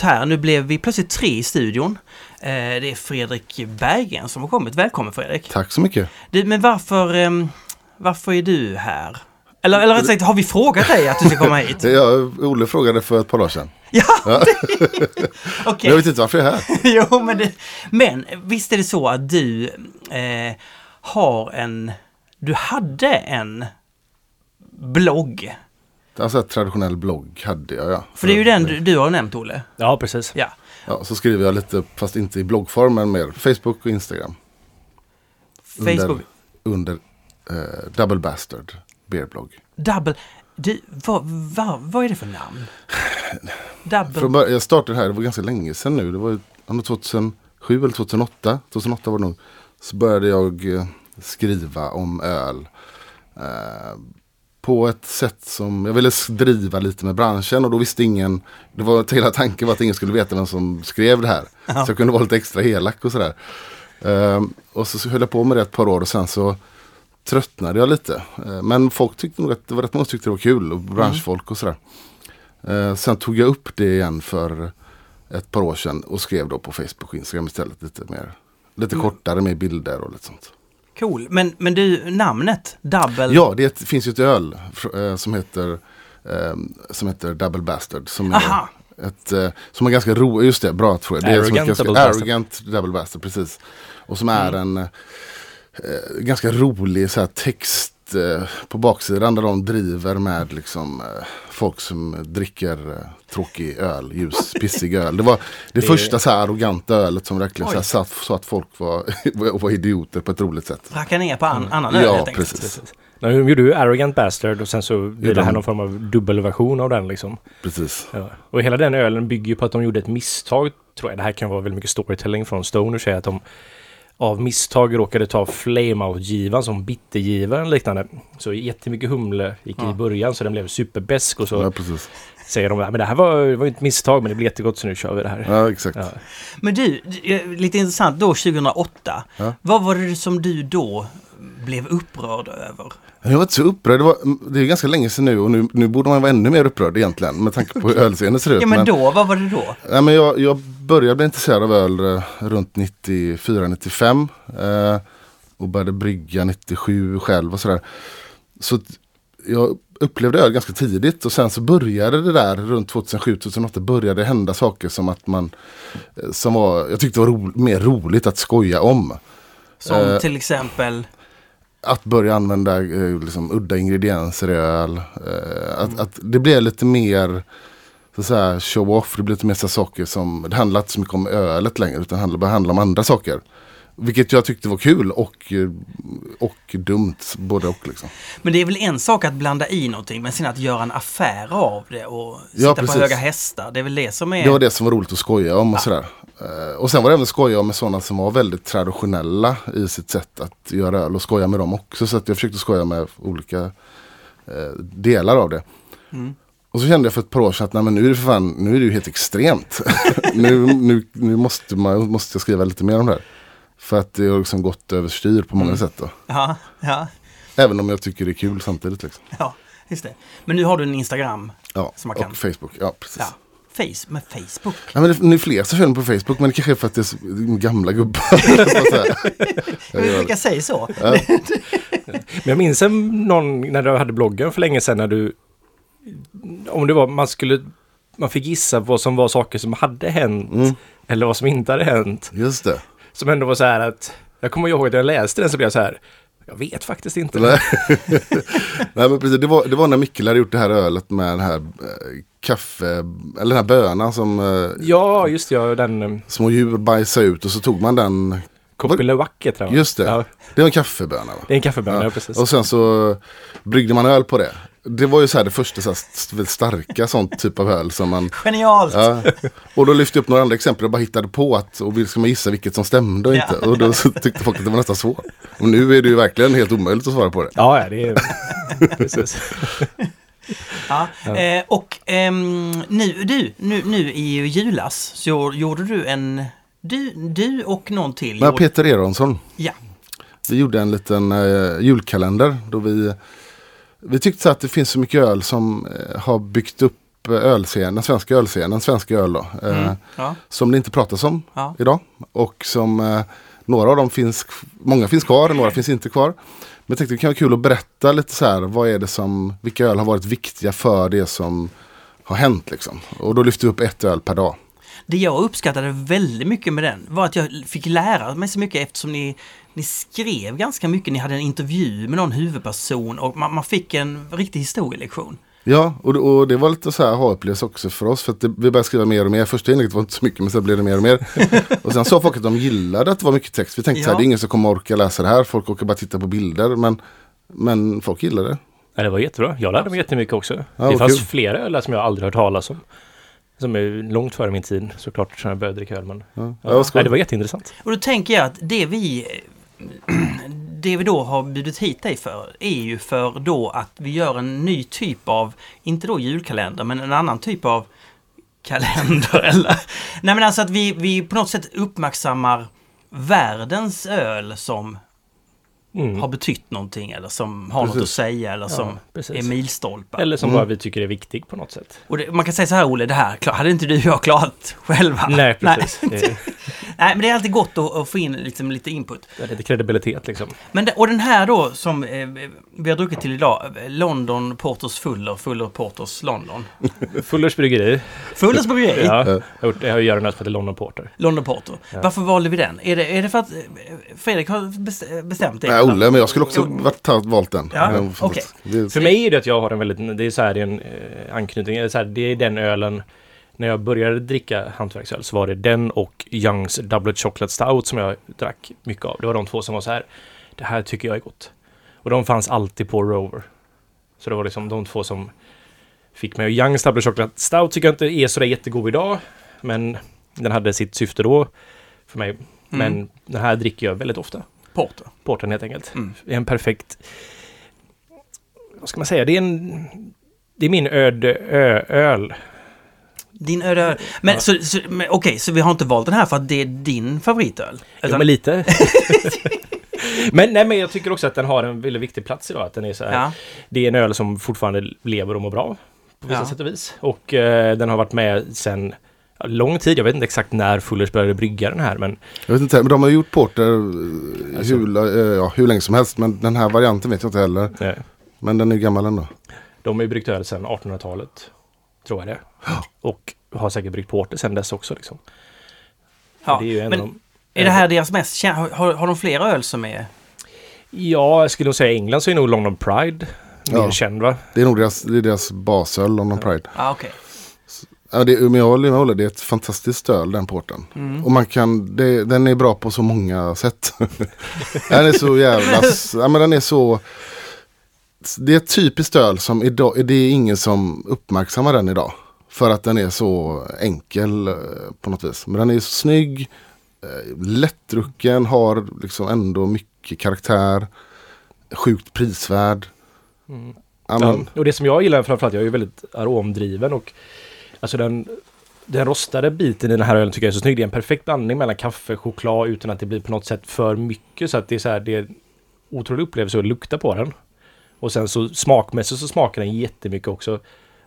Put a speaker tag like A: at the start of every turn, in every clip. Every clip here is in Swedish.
A: något här. Nu blev vi plötsligt tre i studion. Eh, det är Fredrik Berggren som har kommit. Välkommen Fredrik!
B: Tack så mycket.
A: Du, men varför, ehm, varför är du här? Eller, eller rätt sagt, har vi frågat dig att du ska komma hit?
B: Jag, Olle frågade för ett par dagar sedan.
A: Ja,
B: Ja.
A: okej.
B: Jag vet inte varför jag är här.
A: jo, men, det, men visst är det så att du eh, har en... Du hade en blogg.
B: Alltså en traditionell blogg hade jag ja.
A: För det är ju den du, du har nämnt, Olle.
C: Ja, precis.
A: Ja.
B: Ja, så skriver jag lite, fast inte i bloggform, men mer Facebook och Instagram.
A: Facebook.
B: Under, under eh, Double Bastard Beerblogg.
A: Double... Du, vad, vad, vad är det för namn? Double...
B: Från början, jag startade här, det var ganska länge sedan nu. Det var ju ja, nog 2007 eller 2008. 2008 var det nog. Så började jag eh, skriva om öl. Eh, på ett sätt som jag ville driva lite med branschen och då visste ingen. Det var hela tanken var att ingen skulle veta vem som skrev det här.
A: Ja.
B: Så jag kunde vara lite extra elak och sådär. Eh, och så, höll jag på med det ett par år och sen så tröttnade jag lite. Eh, men folk tyckte nog att det var rätt många som tyckte det var kul och branschfolk och sådär. Eh, sen tog jag upp det igen för ett par år sedan och skrev då på Facebook och Instagram istället lite mer. Lite
A: Mm.
B: kortare med bilder och lite sånt.
A: Cool. Men, men du, namnet? Double...
B: Ja, det är ett- finns ju ett öl eh, som heter eh, som heter Double Bastard. Som är,
A: Aha.
B: ett, eh, som är ganska roligt, just det, bra tror jag. Det är
C: Arrogant
B: ganska,
C: Double Bastard.
B: Arrogant Double Bastard, precis. Och som är en eh, ganska rolig så här, text eh, på baksidan där de driver med liksom, eh, folk som dricker eh, tråkig öl, ljus, pissig öl. Det var det,
C: Det-
B: första så här, arroganta ölet som verkligen så, här, satt, så att folk var, var idioter på ett roligt sätt.
A: Racka ner på an, annan öl
B: Ja,
A: helt enkelt.
B: precis.
C: Nej, de gjorde ju Arrogant Bastard och sen så blir det här någon form av dubbelversion av den liksom.
B: precis.
C: Ja. Och hela den ölen bygger ju på att de gjorde ett misstag, tror jag. Det här kan vara väldigt mycket storytelling från Stoner, säger att de av misstag råkade ta flameout-givan som bittergiva eller liknande. Så jättemycket humle gick
A: Ja.
C: i början så den blev superbesk och så
B: Ja, precis.
C: säger de att det här var, det var ett misstag men det blev jättegott så nu kör vi det här.
B: Ja, exakt.
C: Ja.
A: Men du, eh, lite intressant då 2008.
B: Ja.
A: Vad var det som du då blev upprörd över?
B: Jag var inte så upprörd. Det, var, det är ganska länge sedan nu och nu, nu borde man vara ännu mer upprörd egentligen med tanke på hur ölscenen ser ut.
A: Ja men då, vad var det då?
B: Nej, men jag, jag började bli intresserad av öl eh, runt 94-95. Eh, och började brygga 97 själv och sådär. Så jag upplevde öl ganska tidigt och sen så började det där runt 2007-2008 började hända saker som att man eh, som var, jag tyckte var ro, mer roligt att skoja om.
A: Som
B: Eh,
A: till exempel...
B: Att börja använda eh, liksom, udda ingredienser i öl. Eh, att, att det blir lite mer så show off. Det blir lite mer så saker som, det handlar inte så mycket om ölet längre utan det handlar, började handla om andra saker. Vilket jag tyckte var kul och, och dumt, både och liksom.
A: Men det är väl en sak att blanda i någonting, men sen att göra en affär av det och sitta
B: Ja,
A: på höga hästar. Det är väl det som är...
B: Det var det som var roligt att skoja om och sådär. Eh, och sen var det även skoja med sådana som var väldigt traditionella i sitt sätt att göra öl och skoja med dem också. Så att jag försökte skoja med olika eh, delar av det.
A: Mm.
B: Och så kände jag för ett par år sedan att nej, men nu är det för fan, nu är det ju helt extremt. nu nu, nu måste, man, måste jag skriva lite mer om det här. För att det har liksom gått överstyr på många
A: Mm.
B: sätt. Då.
A: Ja, ja,
B: Även om jag tycker det är kul samtidigt. Liksom.
A: ja, just det. Men nu har du en Instagram.
B: Ja,
A: Så man kan-
B: och Facebook. Ja, precis.
A: Ja. Face, med Facebook.
B: Ja, men det, nu är fler som följer mig på Facebook men det kanske är för att det är så, gamla gubbar. Jag
A: brukar säga så.
B: Ja.
C: Men jag minns en, någon när du hade bloggen för länge sedan när du... Om det var, man skulle... Man fick gissa vad som var saker som hade hänt.
B: Mm.
C: Eller vad som inte hade hänt.
B: Just det.
C: Som ändå var så här att... Jag kommer ihåg att jag läste den så blev jag så här... Jag vet faktiskt inte.
B: Nej. Nej men precis, det var, det var när Mikkel hade gjort det här ölet med den här eh, kaffe, eller den här bönan som eh,
C: Ja, just det, ja, den... um,
B: små djur bajsade ut och så tog man den.
C: Koppelewack heter den va?
B: Just det.
C: Ja,
B: Det var en kaffeböna va?
C: det är en kaffebönna, ja.
B: Ja.
C: precis.
B: Och sen så bryggde man öl på det. Det var ju så här det första så här, starka sånt typ av öl som man
A: Genialt!
B: Ja. Och då lyfte jag upp några andra exempel och bara hittade på att, och ville ska man gissa vilket som stämde och inte.
A: Ja.
B: Och då så tyckte folk att det var nästan svårt. Och nu är det ju verkligen helt omöjligt att svara på det.
C: Ja, ja, det är... precis.
A: Ja. Eh, och ehm, nu, du, nu, nu i julas så gjorde du en... Du, du och någon till.
B: Men Peter Eronsson,
A: ja.
B: vi gjorde en liten eh, julkalender då vi, vi tyckte att det finns så mycket öl som eh, har byggt upp eh, ölscenen, den svenska ölscenen, svenska öl då. eh,
A: Mm. Ja.
B: Som det inte pratas om
A: Ja.
B: idag. Och som eh, några av dem finns, många finns kvar, några finns inte kvar. Men jag tänkte det kan vara kul att berätta lite så här, vad är det som, vilka öl har varit viktiga för det som har hänt liksom. Och då lyfter vi upp ett öl per dag.
A: Det jag uppskattade väldigt mycket med den var att jag fick lära mig så mycket eftersom ni, ni skrev ganska mycket. Ni hade en intervju med någon huvudperson och man, man fick en riktig historielektion.
B: Ja, och, det- och det var lite så här ha-upplevelse också för oss. För att det, vi började skriva mer och mer. Första inlägget var inte så mycket men sen blev det mer och mer. och sen sa folk att de gillade att det var mycket text. Vi tänkte så här,
A: Ja.
B: det är ingen som kommer orka läsa det här. Folk orkar bara titta på bilder. Men, men folk gillade det.
C: Ja, det var jättebra. Jag lärde mig jättemycket också.
B: Ja,
C: det fanns
B: kul.
C: flera öl som jag aldrig hört talas om. Som är långt före min tid såklart, sen jag började dricka öl. Men,
B: Ja,
C: ja,
B: ja,
C: det var jätteintressant.
A: Och då tänker jag att det vi det vi då har bjudit hit dig för är ju för då att vi gör en ny typ av, inte då julkalender, men en annan typ av kalender. Eller? Nej men alltså att vi, vi på något sätt uppmärksammar världens öl som
C: Mm.
A: har betytt någonting eller som har något att
B: Precis.
A: säga eller som
C: precis.
A: är milstolpar.
C: Eller som
B: Mm.
C: bara vi tycker är viktig på något sätt.
A: Och det, man kan säga så här Olle, det här hade inte du och jag klarat själva.
C: Nej, precis.
A: Nej, Nej men det är alltid gott att, att få in liksom lite input.
C: lite kredibilitet liksom.
A: Men det, och den här då som eh, vi har druckit till idag, London Porters Fuller, Fuller Porters London.
C: Fullers bryggeri.
A: Fullers bryggeri,
C: Ja, jag har gjort- jag har gjort en öl som heter London Porter.
A: London Porter.
C: Ja.
A: Varför valde vi den? Är det, är det för att eh, Fredrik har bes- bestämt det?
B: Nej,
A: eller?
B: Olle, men jag skulle också varit, ta- valt den.
A: Ja,
B: Men för-
A: okej.
B: det-
C: För mig är det att jag har en väldigt, det är så här det är en eh, anknytning, det är, så här, det är den ölen när jag började dricka hantverksöl så var det den och Youngs Double Chocolate Stout som jag drack mycket av. Det var de två som var så här. Det här tycker jag är gott. Och de fanns alltid på Rover. Så det var liksom de två som fick mig. Och Youngs Double Chocolate Stout tycker jag inte är sådär jättegod idag. Men den hade sitt syfte då för mig. Men
A: Mm.
C: den här dricker jag väldigt ofta.
A: Porter.
C: Porten helt enkelt.
A: Mm.
C: Det är en perfekt... Vad ska man säga? Det är en... Det är min öde ö, öl.
A: Din öde öl. Men,
C: Ja.
A: så, så, men okej, så vi har inte valt den här för att det är din favoritöl? Utan-
C: men lite. men, nej, men jag tycker också att den har en väldigt viktig plats idag. Att den är så här,
A: ja.
C: Det är en öl som fortfarande lever och mår bra. På vissa
A: Ja.
C: sätt och vis. Och eh, den har varit med sedan ja, lång tid. Jag vet inte exakt när Fullers började brygga den här. Men
B: Jag vet inte, men de har gjort porter eh,
C: Alltså.
B: hur, eh, ja, hur länge som helst. Men den här varianten vet jag inte heller.
C: eh,
B: Men den är ju gammal ändå.
C: de har ju bryggt öl sedan 1800-talet. Tror jag det. Och har säkert bryggt porter sedan dess också. Liksom.
A: ja.
C: Det är ju en
A: Men
C: av de,
A: är det här deras mest kända? Har, har, de flera öl som är...
C: Ja, jag skulle nog säga England så är nog London Pride mer
B: Ja.
C: känd va?
B: Det är nog deras, det är deras basöl, London Pride.
A: Ja, ah, okej.
B: Ja, det, håller med Olle, det är ett fantastiskt öl den porten.
A: Mm.
B: Och man kan, det, den är bra på så många sätt. den är så jävla, ja men den är så. Det är ett typiskt öl som idag, det är ingen som uppmärksammar den idag. För att den är så enkel eh, på något vis. Men den är så snygg, eh, lättdrucken, har liksom ändå mycket karaktär. Sjukt prisvärd.
C: Mm.
B: Ja,
C: och det som jag gillar framförallt, jag är ju väldigt aromdriven och alltså den, den rostade biten i den här ölen tycker jag är så snygg. Det är en perfekt blandning mellan kaffe och choklad utan att det blir på något sätt för mycket. Så att det är så här, det är en otrolig upplevelse att lukta på den. Och sen så smakmässigt så smakar den jättemycket också.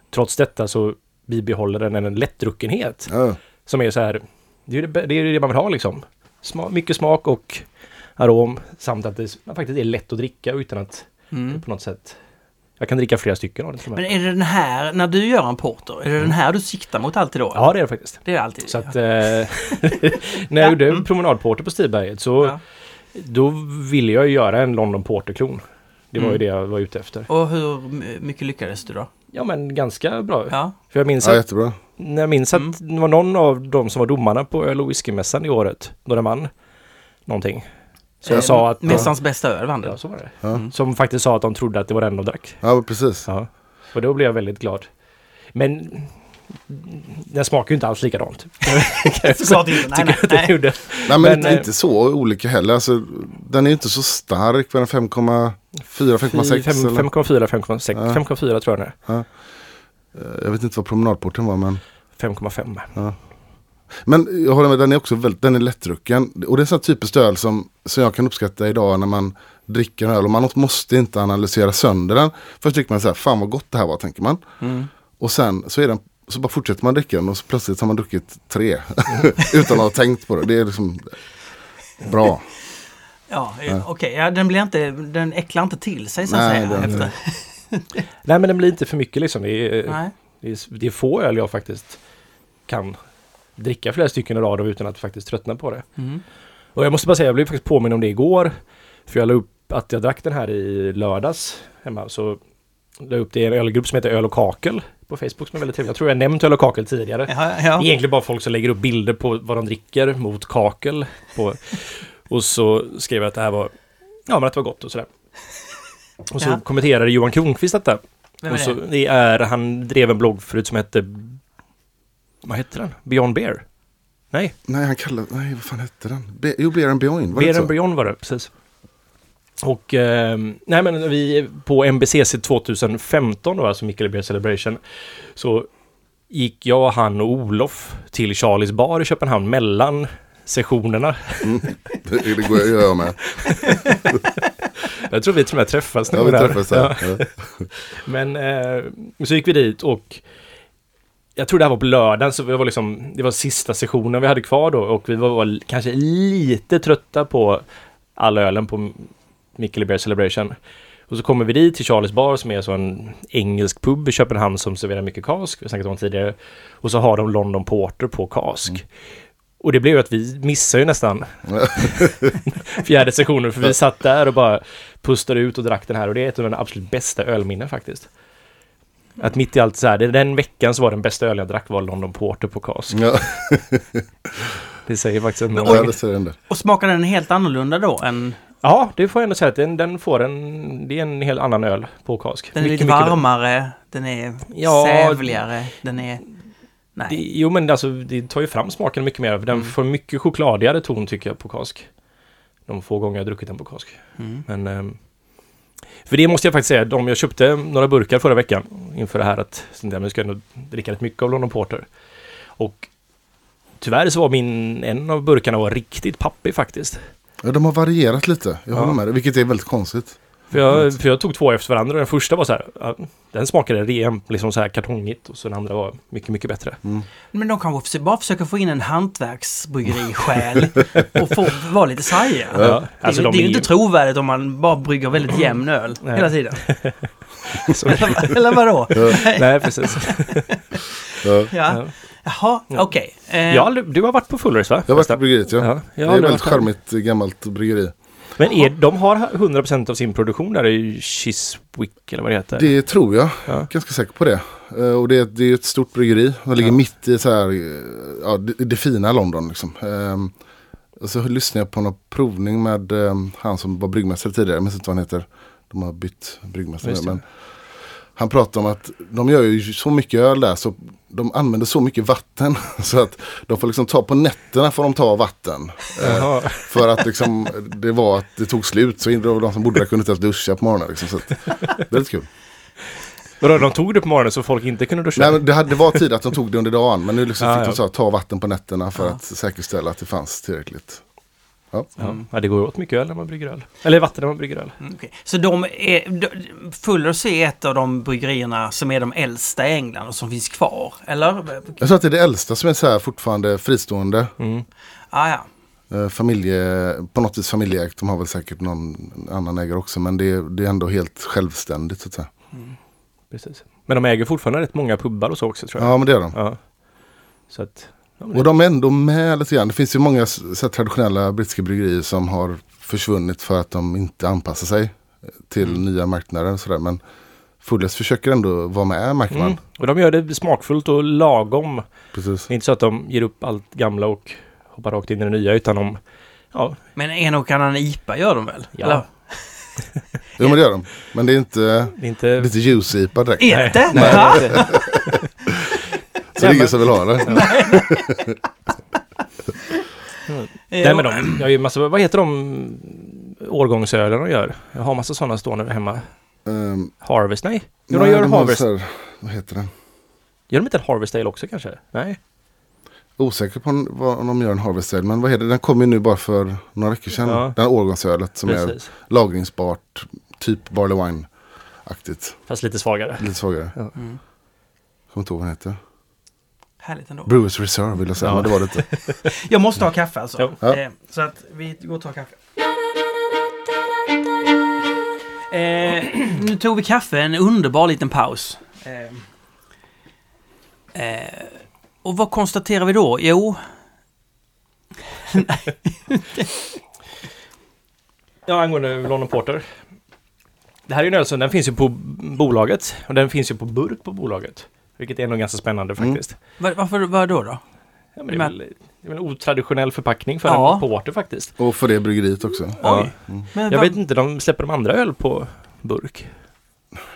C: Trots detta så bibehåller den en lättdruckenhet.
B: ja.
C: Som är så här, det är det, det, är det man vill ha liksom. Sma, mycket smak och arom samt att det faktiskt är lätt att dricka utan att
A: Mm.
C: på något sätt jag kan dricka flera stycken av det till och med.
A: Men är det den här, när du gör en porter, är det den här du siktar mot alltid då?
C: Ja, det är det faktiskt.
A: Det är alltid.
C: Så att eh, när jag gjorde
A: Mm.
C: promenadporter på Stiberget så
A: Ja.
C: då ville jag ju göra en London Porter-klon. Det var ju
A: Mm.
C: det jag var ute efter.
A: Och hur m- mycket lyckades du då?
C: Ja men ganska bra.
A: Ja.
C: För jag minns
B: ja
C: att,
B: jättebra.
C: när jag minns att
A: Mm.
C: det var någon av de som var domarna på öl och whiskymässan i året den vann någonting. Så jag
A: Eh,
C: sa att...
A: Mässans bästa öl vann
C: Ja, så var det.
B: Ja.
A: Mm.
C: Som faktiskt sa att de trodde att det var den de drack.
B: Ja precis.
C: Ja. Och då blev jag väldigt glad. Men den smakar ju inte alls likadant.
A: Såklart inte. Nej,
C: Tycker
A: nej,
C: jag att den
A: nej.
C: gjorde.
B: Nej men,
C: Men,
B: inte,
C: eh,
B: inte så olika heller. Alltså, den är ju inte så stark. Vad är den 5,4, 5,6
C: Fem-
B: eller?
C: 5,4, 5,6.
B: Ja.
C: 5,4 tror jag den är.
B: Eh, Jag vet inte vad promenadporten var men.
C: 5,5.
B: Men jag håller med, den är också väldigt, den är lättdrucken. Och det är här typissk öl som, som jag kan uppskatta idag när man dricker en öl. Och man måste inte analysera sönder den. Först tycker man så här, fan vad gott det här var tänker man.
A: Mm.
B: Och sen så är den så bara fortsätter man dricka den och så plötsligt har man druckit tre. Utan att ha tänkt på det. Det är liksom bra.
A: Ja, eh, okej. Ja, den, blir inte, den äcklar inte till sig så att
B: Nej,
A: säga.
B: den-
A: efter.
C: Nej men den blir inte för mycket liksom. Det är,
A: Nej.
C: det är, det är få öl jag faktiskt kan dricka flera stycken i rad av utan att faktiskt tröttna på det.
A: Mm.
C: Och jag måste bara säga, jag blev faktiskt påminn om det igår. För jag la upp att jag drack den här i lördags hemma. Så la upp det i en ölgrupp som heter Öl och kakel på Facebook som är väldigt trevlig. Jag tror jag nämnt Öl och kakel tidigare.
A: Ja, ja.
C: egentligen bara folk som lägger upp bilder på vad de dricker mot kakel. På, och så skrev jag att det här var, ja men att det var gott och sådär. Och så
A: Ja.
C: kommenterade Johan Kronqvist detta.
A: Vem
C: och så,
A: det?
C: det är, han drev en blogg förut som hette, vad hette den? Beyond Beer? Nej,
B: Nej, han kallar, nej vad fan hette den? Be, jo, Beer and Beyond. Var
C: Beer and? Beyond var det, precis. Och eh, nej men vi på MBCC 2015 då, alltså Mikael Beer Celebration, så gick jag, han och Olof till Charlies bar i Köpenhamn mellan sessionerna.
B: Det, det går jag gör med.
C: Jag tror vi till och med träffas
B: Ja, vi träffas där. Ja.
C: Men eh, så gick vi dit och jag tror det här var på lördagen så det var liksom det var sista sessionen vi hade kvar då och vi var, var kanske lite trötta på all ölen på Mikkeli Bear Celebration. Och så kommer vi dit till Charlies bar som är så en engelsk pub i Köpenhamn som serverar mycket kask. Vi har snackat om tidigare. Och så har de London Porter på kask. Och det blev ju att vi missade ju nästan fjärde sessionen för vi satt där och bara pustade ut och drack den här och det är ett av mina absolut bästa ölminnen faktiskt. Att mitt i allt så här, det- den veckan så var den bästa öl jag drack var London Porter på kask.
B: Ja,
C: Det säger faktiskt en
B: där.
A: Och smakar den helt annorlunda då än...
C: Ja, det får jag ändå säga att den, den får en, det är en helt annan öl på kask.
A: Den är
C: Mycket,
A: lite
C: mycket
A: varmare, den är
C: Ja,
A: sävligare, den är... Nej.
C: Det, jo men alltså det tar ju fram smaken mycket mer. För Den
A: Mm.
C: får mycket chokladigare ton tycker jag på kask. De få gånger jag har druckit den på kask.
A: Mm.
C: Men... ehm, för det måste jag faktiskt säga, de, jag köpte några burkar förra veckan inför det här att sånt där, men jag ska ändå dricka rätt mycket av London Porter. Och tyvärr så var min, en av burkarna var riktigt pappig faktiskt.
B: Ja, de har varierat lite. Jag
C: Ja.
B: håller med dig, vilket är väldigt konstigt.
C: För jag, för jag tog två efter varandra och den första var så här, ja, den smakade ren, liksom så här kartongigt och så den andra var mycket, mycket bättre.
A: Men de kanske bara försöker få in en hantverksbryggerisjäl och få vara lite sajiga.
C: Ja, alltså
A: det,
C: de
A: det är ju inte trovärdigt om man bara brygger väldigt jämn öl
C: Nej.
A: hela tiden. Eller, eller vadå?
C: nej, precis.
B: Ja.
A: Ja.
C: Ja.
A: Jaha, okej. Eh,
C: Jag har aldrig, du har varit på Fullers va?
B: Jag har varit på bryggeriet ja.
C: Ja, jag
B: det
C: har
B: är
C: aldrig
B: väldigt charmigt gammalt bryggeri.
C: Men är, de har 100% av sin produktion där i Chiswick eller vad det heter?
B: Det tror jag.
C: Ja.
B: Ganska säker på det. Eh, och det, är- det är ett stort bryggeri. Det ligger
C: Ja.
B: mitt i så här, eh, ja, det, det fina London. Liksom. Ehm, och så lyssnade jag på någon provning med ehm, han som var bryggmästare tidigare. Jag minns inte vad han heter. De har bytt bryggmästare. Men han pratade om att de gör ju så mycket öl där så de använder så mycket vatten så att de får liksom ta på nätterna får de ta vatten. Eh, för att liksom, det var att det tog slut så de som bodde där kunde inte ens duscha på morgonen. Liksom, så att, lite kul.
C: Vadå, de tog det på morgonen så folk inte kunde duscha?
B: Nej, men det, hade, det var tid att de tog det under dagen men nu liksom
C: Ja,
B: fick
C: ja.
B: de så här, ta vatten på nätterna för
A: Ja.
B: att säkerställa att det fanns tillräckligt. Ja.
C: ja. ja, det går åt mycket öl när man brygger öl. Eller vatten när man brygger öl.
A: Mm, okej. Så de är, de- Fullers är ett av de bryggerierna som är de äldsta i England och som finns kvar, eller?
B: Jag sa att det är det äldsta som är så här fortfarande fristående.
C: Mm.
A: Ah, ja.
B: Eh, familje, på något vis familjeägt. De har väl säkert någon annan ägare också men det, är- det är ändå helt självständigt. Så att säga.
C: Precis. Men de äger fortfarande rätt många pubbar och så också tror jag.
B: Ja men det är de.
C: Ja. Så att...
B: Och de är ändå med lite grann. Det finns ju många så här, traditionella brittiska bryggerier som har försvunnit för att de inte anpassar sig eh, till
C: Mm.
B: nya marknader och sådär. Men Fullest försöker ändå vara med märker man.
C: mm. Och de gör det smakfullt och lagom.
B: Precis.
C: Det är inte så att de ger upp allt gamla och hoppar rakt in i det nya utan de... Ja,
A: Men en och annan IPA gör de väl?
C: Ja.
A: Eller?
B: Jo men det gör de. Men det är inte,
C: det är inte...
B: lite juice-IPA direkt.
A: Inte?
C: Nej, nej.
B: Så det är ingen som vill ha det.
C: Nej men de gör ju massa, vad heter de årgångsölen de gör? Jag har massa sådana stående hemma.
B: Um,
C: Harvest, nej? Jo,
B: nej,
C: de gör
B: de har
C: Harvest.
B: här, vad heter den?
C: Gör de inte en Harvest Ale också kanske? Nej?
B: Osäker på vad, om de gör en Harvest Ale. Men vad heter det? Den kom ju nu bara för några veckor sedan.
C: Ja.
B: Den årgångsölet som är
C: Precis.
B: lagringsbart. Typ Barley Wine-aktigt.
C: Fast lite svagare.
B: Lite svagare.
A: Mm.
B: kommer inte ihåg vad den heter.
A: Härligt ändå.
B: Brewers Reserve vill jag säga,
C: Ja.
B: men det var det inte.
A: Jag måste ha kaffe alltså.
B: Ja.
A: Eh, så att vi går och tar kaffe. Eh, nu tog vi kaffe, en underbar liten paus. Eh, eh, och vad konstaterar vi då? Jo,
C: Ja, angående London Porter. Det här är ju en öl som den finns ju på bolaget och den finns ju på burk på bolaget. Vilket är nog ganska spännande
B: Mm.
C: faktiskt.
A: var, varför, vad då då?
C: Ja, men det, är väl, det är väl en otraditionell förpackning för
A: Ja.
C: en porter faktiskt.
B: Och för det bryggeriet också.
C: Ja.
A: Oj. Men
C: Jag vet inte, de släpper de andra öl på burk?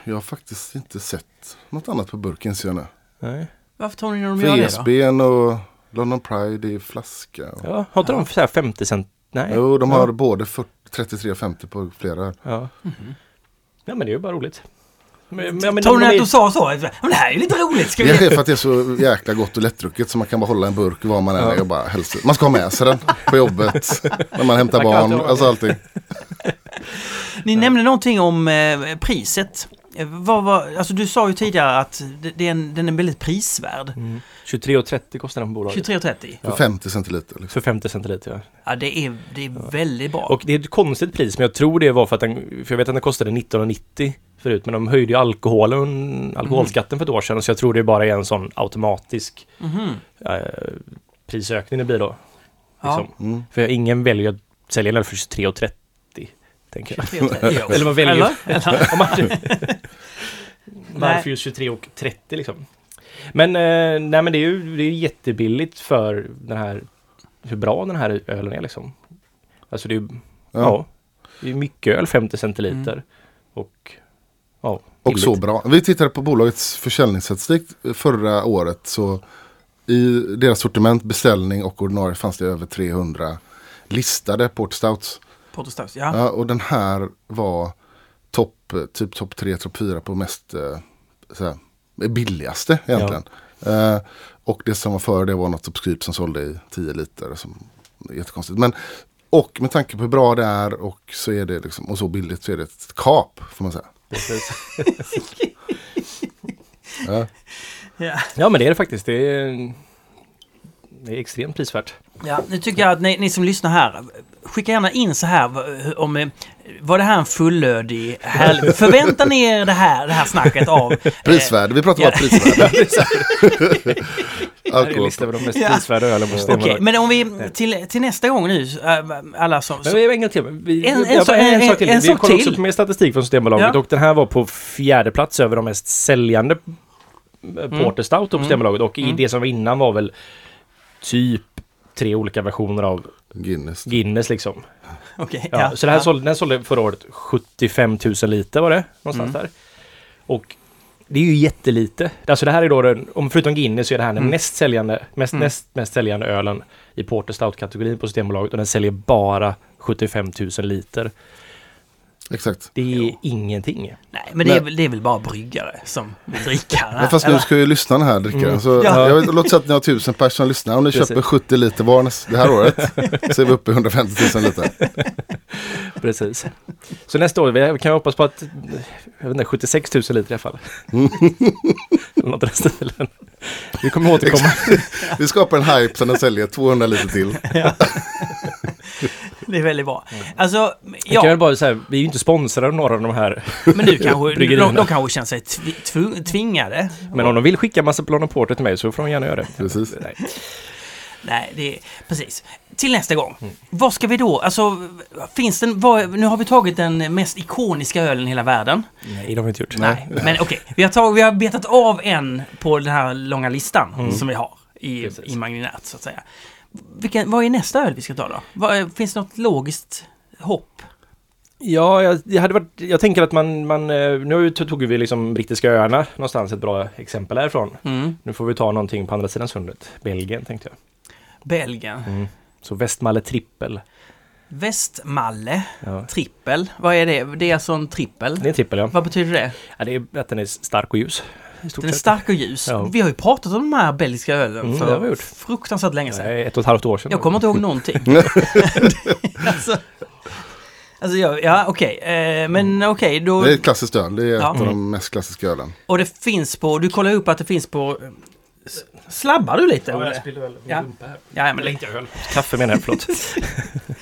B: Jag har faktiskt inte sett något annat på burken ser jag nu.
C: Nej.
A: Varför tror ni när de gör det då?
B: VSBn och London Pride i flaska. Och...
C: Ja, har inte de så här 50 cent? Nej.
B: Jo, de har
C: ja.
B: både 40, 33 och 50 på flera.
C: Ja.
A: Mhm.
C: ja, men det är ju bara roligt. Men, men,
A: Tror ni att
C: är-
A: de sa så? Men det här är ju lite roligt. Ska
B: Det
A: vi...
B: är för att det är så jäkla gott och lättdrucket så man kan bara hålla en burk var man än
C: Ja.
B: är och bara helst. Man ska ha med sig den på jobbet. när man hämtar
C: Man
B: barn, alltså allting.
A: Ni nämnde någonting om eh, priset. Vad var, alltså du sa ju tidigare att det, det är en, den är väldigt prisvärd.
C: Mm. 23,30 kostar den på bolaget.
A: 23,30.
B: För
C: Ja.
B: 50 centiliter. Liksom.
C: För 50 centiliter, ja.
A: Ja, det är, det är väldigt bra.
C: Och det är ett konstigt pris, men jag tror det var för att den, för jag vet att den kostade 19,90 förut, men de höjde ju alkoholen, alkoholskatten för ett år sedan, så jag tror det bara är en sån automatisk
A: Mhm.
C: eh, prisökning det blir då.
A: Ja.
C: Liksom.
B: Mm.
C: För ingen väljer att sälja den för 23,30, tänker jag.
A: 23,30. Jo.
C: Eller man väljer...
A: Eller? Eller?
C: Varför just 23 och 30 liksom? Men, eh, nej men det är ju det är jättebilligt för den här, hur bra den här ölen är liksom. Alltså det är ju, ja.
B: Ja.
C: det är mycket öl, 50 centiliter.
A: Mm.
C: Och, ja,
B: Och så bra. Vi tittade på bolagets försäljningsstatistik förra året. Så i deras sortiment, beställning och ordinarie fanns det över 300 listade Port Stouts.
A: Porter Stouts, ja.
B: Ja, och den här var topp, typ topp 3, topp 4 på mest eh, så här, billigaste egentligen. Eh, och det som var före det var något obskyrt som sålde i 10 liter. Som, jättekonstigt. Men, och med tanke på hur bra det är och så är det liksom, och så billigt så är det ett kap får man säga. Ja.
A: ja.
C: Ja men det är det faktiskt. Det är, det är extremt prisvärt.
A: Ja, nu tycker jag att ni, ni som lyssnar här, skicka gärna in så här om eh, var det här en fullödig, härlig... Förväntar ni er det här, det här snacket av... eh,
B: Prisvärde, vi pratar
A: ja.
B: bara prisvärde.
C: Här är
B: Alkohol.
C: listan över de mest
A: Ja.
C: prisvärda ölen på
A: Okej, men om vi till, till nästa gång nu, äh, alla som...
C: Men vi har en gång till. Vi,
A: En- en
C: ja, en,
A: en-
C: sak till.
A: en
C: vi
A: sak
C: kollade också på mer statistik från Systembolaget
A: Ja.
C: och den här var på fjärde plats över de mest säljande mm. Porter Stout på
A: Mm.
C: Systembolaget och i
A: Mm.
C: det som var innan var väl typ tre olika versioner av
B: Guinness.
C: Guinness liksom.
A: Okej,
C: Ja, så det här sålde, den sålde förra året 75 000 liter var det någonstans
A: Mm.
C: där. Och det är ju jättelite. Alltså det här är då den, om förutom Guinness så är det här den
A: Mm.
C: näst säljande, mest,
A: Mm.
C: näst mest säljande ölen i Porter Stout-kategorin på Systembolaget och den säljer bara 75 000 liter.
B: Exakt.
C: Det är ingenting.
A: Nej, men det är, väl, det är väl bara bryggare som vill dricka
B: Men fast nu ska ju lyssnarna här dricka.
C: Mm.
B: Så
A: Ja.
B: jag låt säga att ni har tusen personer som lyssnar. Om ni
C: Precis.
B: köper 70 liter var det här året så är vi uppe i 150 000 liter.
C: Precis. Så nästa år vi kan vi hoppas på att, jag vet inte, 76 000 liter i alla fall. Eller något i den stilen. Vi kommer återkomma.
B: Vi skapar en hype så den säljer 200 liter till.
A: Det är väldigt bra. Alltså,
C: Vi kan
A: ja,
C: väl bara säga, vi är ju inte sponsrade av några av de här.
A: men nu kanske de, de kanske känner sig tv, tv, tvingade.
C: Men om de vill skicka massa Blond Porter till mig så får de gärna göra det.
B: Precis.
C: Nej.
A: Nej, det är precis. Till nästa gång. Vad ska vi då? Alltså, finns den... Vad, nu har vi tagit den mest ikoniska ölen i hela världen.
C: Nej, det har vi inte gjort.
A: Nej, men okej. Vi, har tagit, vi har betat av en på den här långa listan
C: Mm.
A: som vi har i,
C: Precis.
A: i Magninat, så att säga. Vilken, vad är nästa öl vi ska ta då? Vad, finns det något logiskt hopp?
C: Ja, jag, det hade varit, jag tänker att man, man eh, nu tog vi liksom brittiska öarna någonstans, ett bra exempel härifrån.
A: Mm.
C: Nu får vi ta någonting på andra sidan sundet. Belgien tänkte jag.
A: Belgien.
C: Så Västmalle trippel.
A: Västmalle.
C: Ja.
A: Trippel. Vad är det? Det är alltså en trippel.
C: Det är en trippel ja.
A: Vad betyder det?
C: ja. Det är att den är stark och ljus.
A: Den är stark och ljus.
C: Ja.
A: Vi har ju pratat om de här belgiska ölen
C: Mm, det
A: för
C: har vi gjort.
A: fruktansvärt länge sedan.
C: Nej, ett och ett halvt år sedan.
A: Jag kommer inte ihåg någonting. alltså, Alltså, ja, ja okej. Eh, men okej, då...
B: Det är ett klassiskt öl. Det är
A: Ja.
B: ett av de mest klassiska ölen.
A: Och det finns på... Du kollar upp att det finns på... Slabbar du lite?
C: Ja, jag spiller väl
A: Ja.
C: min ja. här.
A: Ja, men
C: inte öl. Kaffe menar jag, förlåt.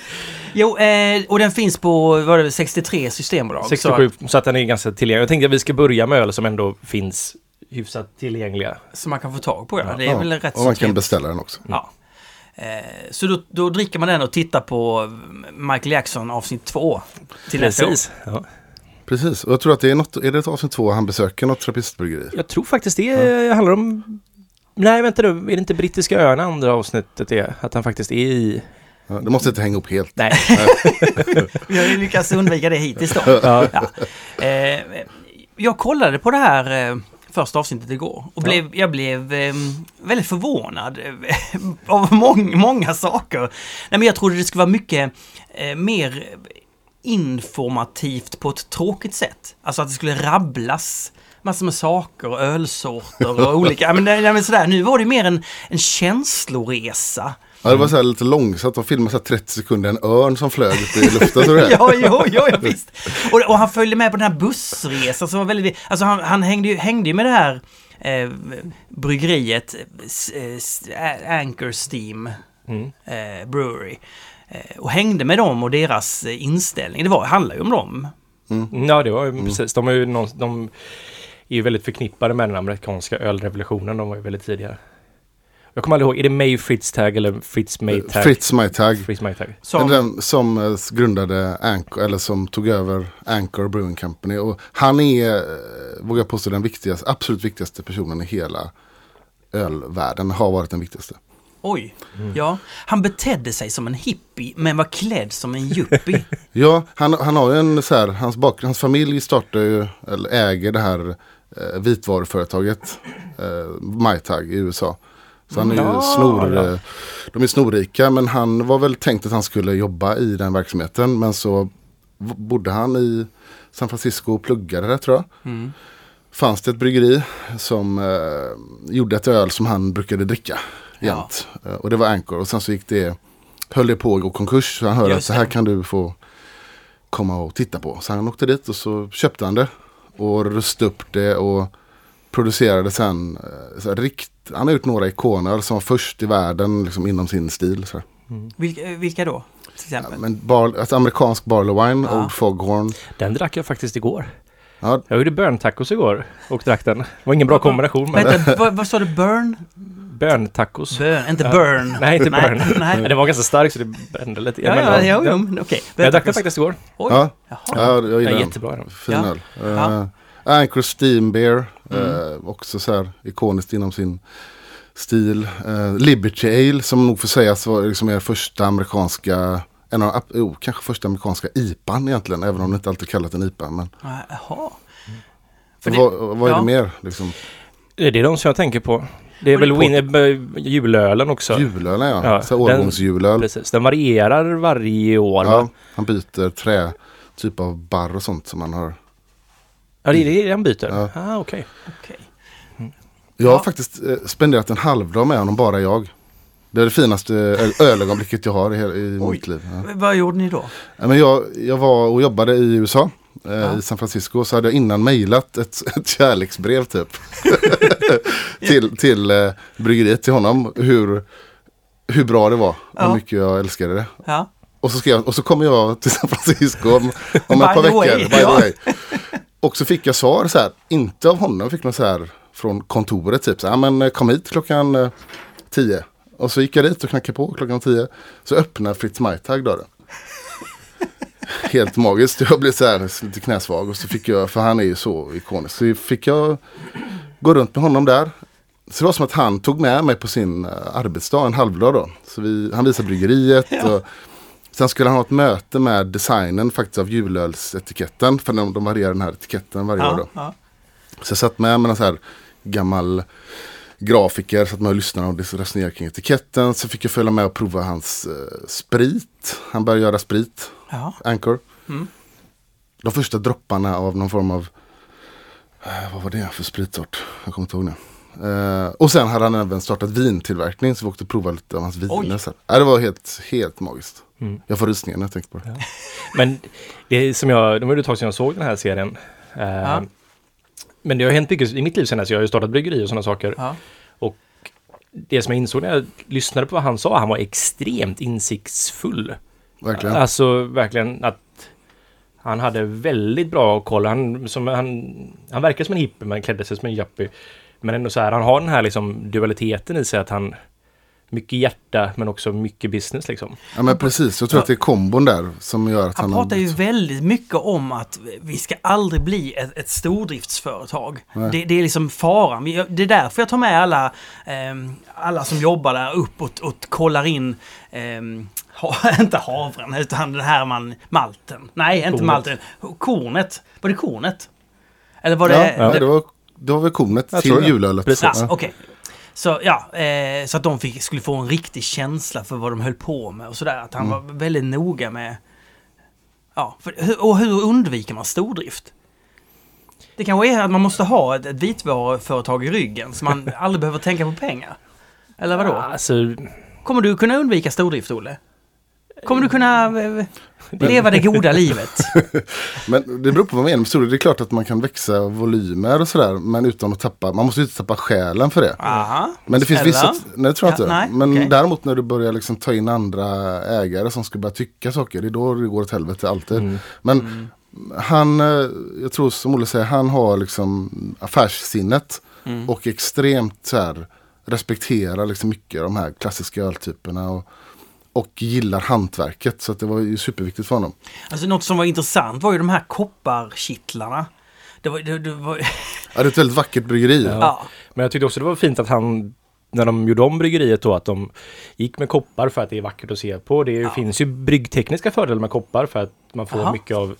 A: Jo, eh, och den finns på vad är det, 63 systembolag.
C: 67, så att den är ganska tillgänglig. Jag tänkte att vi ska börja med öl som ändå finns hyfsat tillgängliga.
A: Så, som man kan få tag på, ja. Det är
B: Ja,
A: väl rätt
B: och man kan
A: trevligt.
B: beställa den också.
A: Ja. Eh, så då, då dricker man den och tittar på Michael Jackson avsnitt två. Till.
C: Precis. Ja.
B: Precis, och jag tror att det är något, är det ett avsnitt två han besöker något trappistbryggeri?
C: Jag tror faktiskt det handlar om... Nej, vänta nu. Är det inte brittiska öarna andra avsnittet är? Att han faktiskt är i...
B: Ja, det måste inte hänga ihop helt.
C: Nej.
A: Vi har ju lyckats undvika det hittills då.
C: Ja.
A: Ja. Eh, jag kollade på det här eh, första avsnittet igår och blev, jag blev eh, väldigt förvånad eh, av mång, många saker. Nej, men jag trodde det skulle vara mycket eh, mer informativt på ett tråkigt sätt. Alltså att det skulle rabblas massor med saker, ölsorter och olika. Men, nej, men sådär. Nu var det mer en, en känsloresa.
B: Ja, det var så här lite långsamt, de filmade så här 30 sekunder en örn som flög upp i luften. Så det.
A: ja, jo, jo, ja, visst. Och, och han följde med på den här bussresan som var väldigt... Alltså han, han hängde, ju, hängde ju med det här eh, bryggeriet eh, Anchor Steam
C: Mm.
A: eh, Brewery. Eh, och hängde med dem och deras inställning. Det var, handlar ju om dem.
C: Ja, det var ju precis. De är ju, någon, de är ju väldigt förknippade med den amerikanska ölrevolutionen. De var ju väldigt tidigare. Jag kommer aldrig ihåg, är det May Fritztag eller Fritz Maytag?
B: Fritz Maytag.
C: Fritz Maytag.
A: Som,
B: Den som eh, grundade Anchor, eller som tog över Anchor Brewing Company. Och han är, eh, vågar jag påstå, den viktigaste, absolut viktigaste personen i hela ölvärlden. Har varit den viktigaste.
A: oj. Ja. Han betedde sig som en hippie men var klädd som en yuppie.
B: Ja, han, han har ju en så här, hans, bak, hans familj startar ju, eller äger det här eh, vitvaruföretaget eh, MyTag i USA. Så han är ju
C: Ja,
B: snor,
C: ja.
B: eh, de är snorrika men han var väl tänkt att han skulle jobba i den verksamheten. Men så bodde han i San Francisco och pluggade där tror jag.
A: Mm.
B: Fanns det ett bryggeri som eh, gjorde ett öl som han brukade dricka jämt. Eh, och det var Anchor och sen så gick det, höll det på att gå konkurs. Så han hörde
A: Just
B: att så här
A: det.
B: kan du få komma och titta på. Så han åkte dit och så köpte han det. Och rustade upp det och producerade sen. eh, Så här, rikt, han har gjort några ikoner som var först i världen liksom, inom sin stil. Så här.
A: Vilka, vilka då? Till
B: Ja,
A: exempel?
B: men bar, alltså, amerikansk Barley Wine,
A: Ja.
B: Old Foghorn.
C: Den drack jag faktiskt igår.
B: Ja,
C: Jag gjorde börntacos igår och drack den. Det var ingen bra kombination men
A: Vänta, vad, vad sa du? Burn?
C: börntacos.
A: Burn, inte
C: Ja.
A: burn.
C: Nej, inte burn.
A: Nej.
C: Men Den var ganska stark så det brände lite.
A: Ja, ja, ja,
C: ja.
A: ja, okej.
C: Men Jag drack den faktiskt igår.
A: Oj.
B: ja,
A: Jaha.
B: ja, jag gillar
C: är
B: den.
C: jättebra.
B: Fin
A: Ja.
B: öl. Uh,
A: Ja.
B: Anchor Steam Beer.
A: Mm.
B: eh, också så här ikoniskt inom sin stil. Uh, Liberty Ale som nog får sägas vara liksom er första amerikanska, en av, oh, kanske första amerikanska IPAn egentligen. Även om det inte alltid kallat en IPA. Men
A: Jaha. För det-
B: vad, vad är
A: ja.
B: det mer? Liksom?
C: Det är de som jag tänker på. Det är väl win- eh, julölen också.
B: Julöl ja.
C: Ja,
B: så årgångsjulöl.
C: Precis. Den varierar varje år.
B: Ja,
C: va?
B: han byter trä, typ av barr och sånt som man har.
C: Ja, det är det han byter?
B: Ja.
C: Ah, okej.
A: Okej.
B: Jag har
A: Ja.
B: faktiskt eh, spenderat en halvdag med honom, bara jag. Det är det finaste ölögonblicket jag har i, i
A: Oj.
B: mitt liv. Ja.
A: Vad gjorde ni då?
B: Men jag, jag var och jobbade i USA, eh,
A: Ja.
B: i San Francisco. Så hade jag innan mejlat ett, ett kärleksbrev typ. till till eh, bryggeriet, till honom. Hur, hur bra det var,
A: Ja.
B: hur mycket jag älskade det.
A: Ja.
B: Och så, skrev, och så kommer jag till San Francisco om, om ett par
A: the
B: veckor.
A: way,
B: by the way. Och så fick jag svar så här, inte av honom, fick något så här från kontoret typ så här, "Ja, men eh, kom hit klockan eh, tio. Och så gick jag dit och knackade på klockan tio. Så öppnar Fritz Maytag dörren. Helt magiskt, jag blev så här lite knäsvag och så fick jag, för han är ju så ikonisk. Så fick jag gå runt med honom där. Så det var som att han tog med mig på sin eh, arbetsdag, en halvdag då. Så vi, han visade bryggeriet. Och sen skulle han ha ett möte med designen faktiskt av julölsetiketten. För de, de varierar den här etiketten varje år
A: Ja.
B: då.
A: Ja.
B: Så jag satt med med en så här gammal grafiker, satt med och lyssnade och resonerade kring etiketten. Så fick jag följa med och prova hans eh, sprit. Han började göra sprit,
A: Ja.
B: Anchor.
A: Mm.
B: De första dropparna av någon form av, eh, vad var det för spritsort? Jag kommer inte ihåg nu. Eh, och sen hade han även startat vintillverkning så vi åkte och provade lite av hans viner.
A: Oj.
B: sen. Ja, det var helt, helt magiskt.
C: Mm.
B: Jag får rysningar när jag tänker på det.
C: Men det är som jag, det var ju ett tag sedan jag såg den här serien. Eh,
A: Ja.
C: Men det har hänt mycket i mitt liv sen dess. Jag har ju startat bryggeri och sådana saker.
A: Ja.
C: Det som jag insåg när jag lyssnade på vad han sa, han var extremt insiktsfull.
B: Verkligen.
C: Alltså verkligen att han hade väldigt bra koll. Han, som, han, han verkar som en hippie men klädde sig som en yuppie. Men ändå så här, han har den här liksom dualiteten i sig att han mycket hjärta men också mycket business liksom.
B: Ja men precis, jag tror att det är kombon där som gör att
A: Han
B: han,
A: pratar ju väldigt mycket om att vi ska aldrig bli ett, ett stordriftsföretag. Det, det är liksom faran. Det är därför jag tar med alla, ehm, alla som jobbar där upp och, och kollar in, ha, inte havren, utan den här man, malten. Nej, inte
C: Kornet.
A: malten. Kornet. Var det kornet? Eller var
B: Ja,
A: det...
B: ja, det var, det var väl kornet
C: Jag
B: till julölet.
C: Precis.
A: Ja, okej. Så ja, eh, så att de fick, skulle få en riktig känsla för vad de höll på med och sådär. Att han
B: Mm.
A: var väldigt noga med... Ja, för, hur- och hur undviker man stordrift? Det kanske är att man måste ha ett, ett vitvaruföretag i ryggen så man aldrig behöver tänka på pengar. Eller vadå?
C: Alltså,
A: Kommer du kunna undvika stordrift, Olle? Kommer du kunna eh, leva det goda livet?
B: Men det beror på vad man menar med storlek. Det är klart att man kan växa volymer och sådär. Men utan att tappa, man måste ju inte tappa själen för det.
A: Aha.
B: Men det finns
A: Eller?
B: vissa, nej det tror jag
A: Ja,
B: inte.
A: nej,
B: men
A: okej.
B: däremot när du börjar liksom ta in andra ägare som ska börja tycka saker. Det är då det går åt helvete alltid.
C: Mm.
B: Men han, eh, jag tror som Olle säger, han har liksom affärssinnet.
A: Mm.
B: Och extremt så här respekterar liksom mycket de här klassiska öltyperna. Och, och gillar hantverket. Så att det var ju superviktigt för honom.
A: Alltså något som var intressant var ju de här kopparkittlarna. Det var, det, det var,
B: Ja, det är ett väldigt vackert bryggeri.
C: Ja.
A: ja.
C: men jag tyckte också det var fint att han när de gjorde om bryggeriet då att de gick med koppar för att det är vackert att se på. Det
A: Ja.
C: finns ju bryggtekniska fördelar med koppar för att man får
A: Aha.
C: mycket av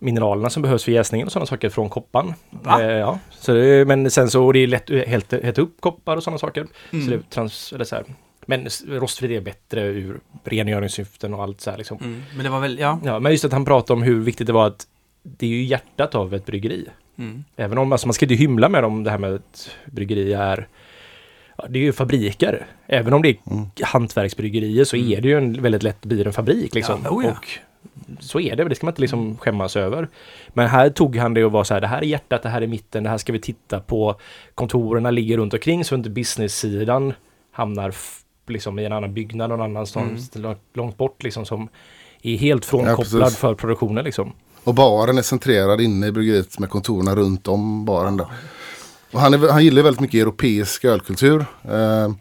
C: mineralerna som behövs för jäsningen och sådana saker från kopparn.
A: Va?
C: Eh, ja. så det, men sen så och det är lätt att helt, hetta upp koppar och sådana saker.
A: Mm.
C: Så det, trans, eller så här. Men rostfritt är bättre ur rengöringssyften och allt så här liksom.
A: Mm, men det var väl, ja.
C: Ja, men just att han pratade om hur viktigt det var att det är ju hjärtat av ett bryggeri.
A: Mm.
C: Även om alltså, man ska inte hymla med om det här med att bryggeri är ja, det är ju fabriker. Även om det är
B: Mm.
C: hantverksbryggerier så är det ju en väldigt lätt blir en fabrik liksom.
A: Ja, oh ja.
C: Och så är det, det ska man inte liksom skämmas över. Men här tog han det och var så här, det här är hjärtat, det här är mitten, det här ska vi titta på. Kontorerna ligger runt omkring så inte business-sidan hamnar liksom i en annan byggnad någon annanstans långt- långt bort liksom som är helt frånkopplad
B: precis.
C: för produktionen liksom.
B: Och baren är centrerad inne i bryggeriet med kontoren runt om baren där. Och han, är, han gillar väldigt mycket europeisk ölkultur. Eh,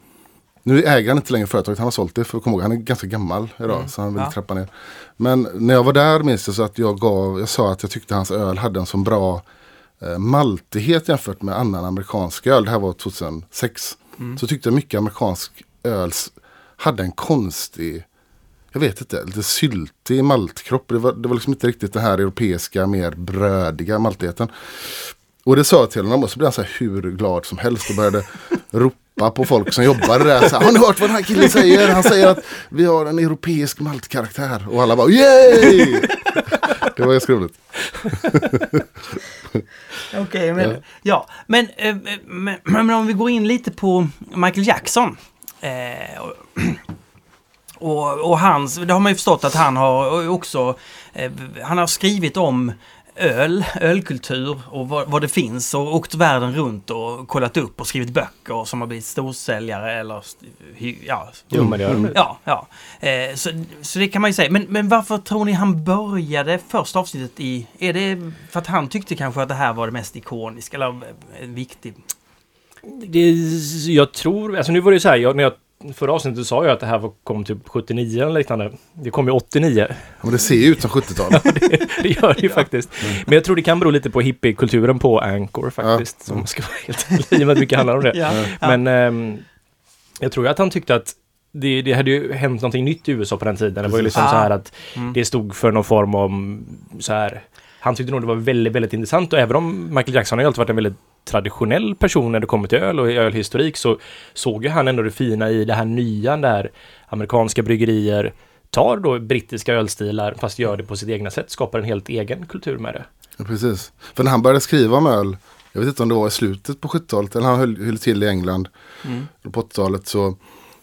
B: nu äger han inte längre företaget, han har sålt det. För komma ihåg, han är ganska gammal idag
A: Mm.
B: så han vill
A: Ja.
B: trappa ner. Men när jag var där minns jag så att jag gav, jag sa att jag tyckte hans öl hade en så bra eh, maltighet jämfört med annan amerikansk öl. Det här var 2006.
A: Mm.
B: Så tyckte jag mycket amerikansk öl hade en konstig jag vet inte, lite syltig maltkropp. Det var, det var liksom inte riktigt den här europeiska, mer brödiga maltigheten. Och det sa jag till honom och så blev han så här hur glad som helst och började ropa på folk som jobbade där. Så här, har ni hört vad den här killen säger? Han säger att vi har en europeisk maltkaraktär. Och alla bara yay! Det var ganska roligt.
A: Okej, men,
B: Ja.
A: ja. men, eh, men, men om vi går in lite på Michael Jackson. Eh, och, och, och hans, det har man ju förstått att han har också, eh, han har skrivit om öl, ölkultur och vad, vad det finns och åkt världen runt och kollat upp och skrivit böcker som har blivit storsäljare eller ja,
C: ju.
A: Ja, ja. Eh, så, så det kan man ju säga. Men, men varför tror ni han började första avsnittet i... Är det för att han tyckte kanske att det här var det mest ikoniska eller viktigt?
C: Det, jag tror, alltså nu var det ju så här, jag, när jag förra avsnittet sa jag att det här var, kom typ 79 eller liknande. Det kom ju 89.
B: Men det ser ju ut som 70-tal.
C: det gör det ju faktiskt. Men jag tror det kan bero lite på hippiekulturen på Anchor faktiskt. Som ska vara helt i och med att mycket handlar om det.
A: Ja.
C: Men ehm, jag tror att han tyckte att det, det hade ju hänt någonting nytt i USA på den tiden. Det var ju liksom
A: Precis.
C: så här att
A: Mm.
C: det stod för någon form av så här. Han tyckte nog det var väldigt, väldigt intressant och även om Michael Jackson har ju alltid varit en väldigt traditionell person när det kommer till öl och ölhistorik så såg ju han ändå det fina i det här nya där amerikanska bryggerier tar då brittiska ölstilar fast gör det på sitt egna sätt, skapar en helt egen kultur med det.
B: Ja, Precis. För när han började skriva om öl jag vet inte om det var i slutet på 70-talet eller han höll, höll till i England
A: Mm.
B: på 80-talet så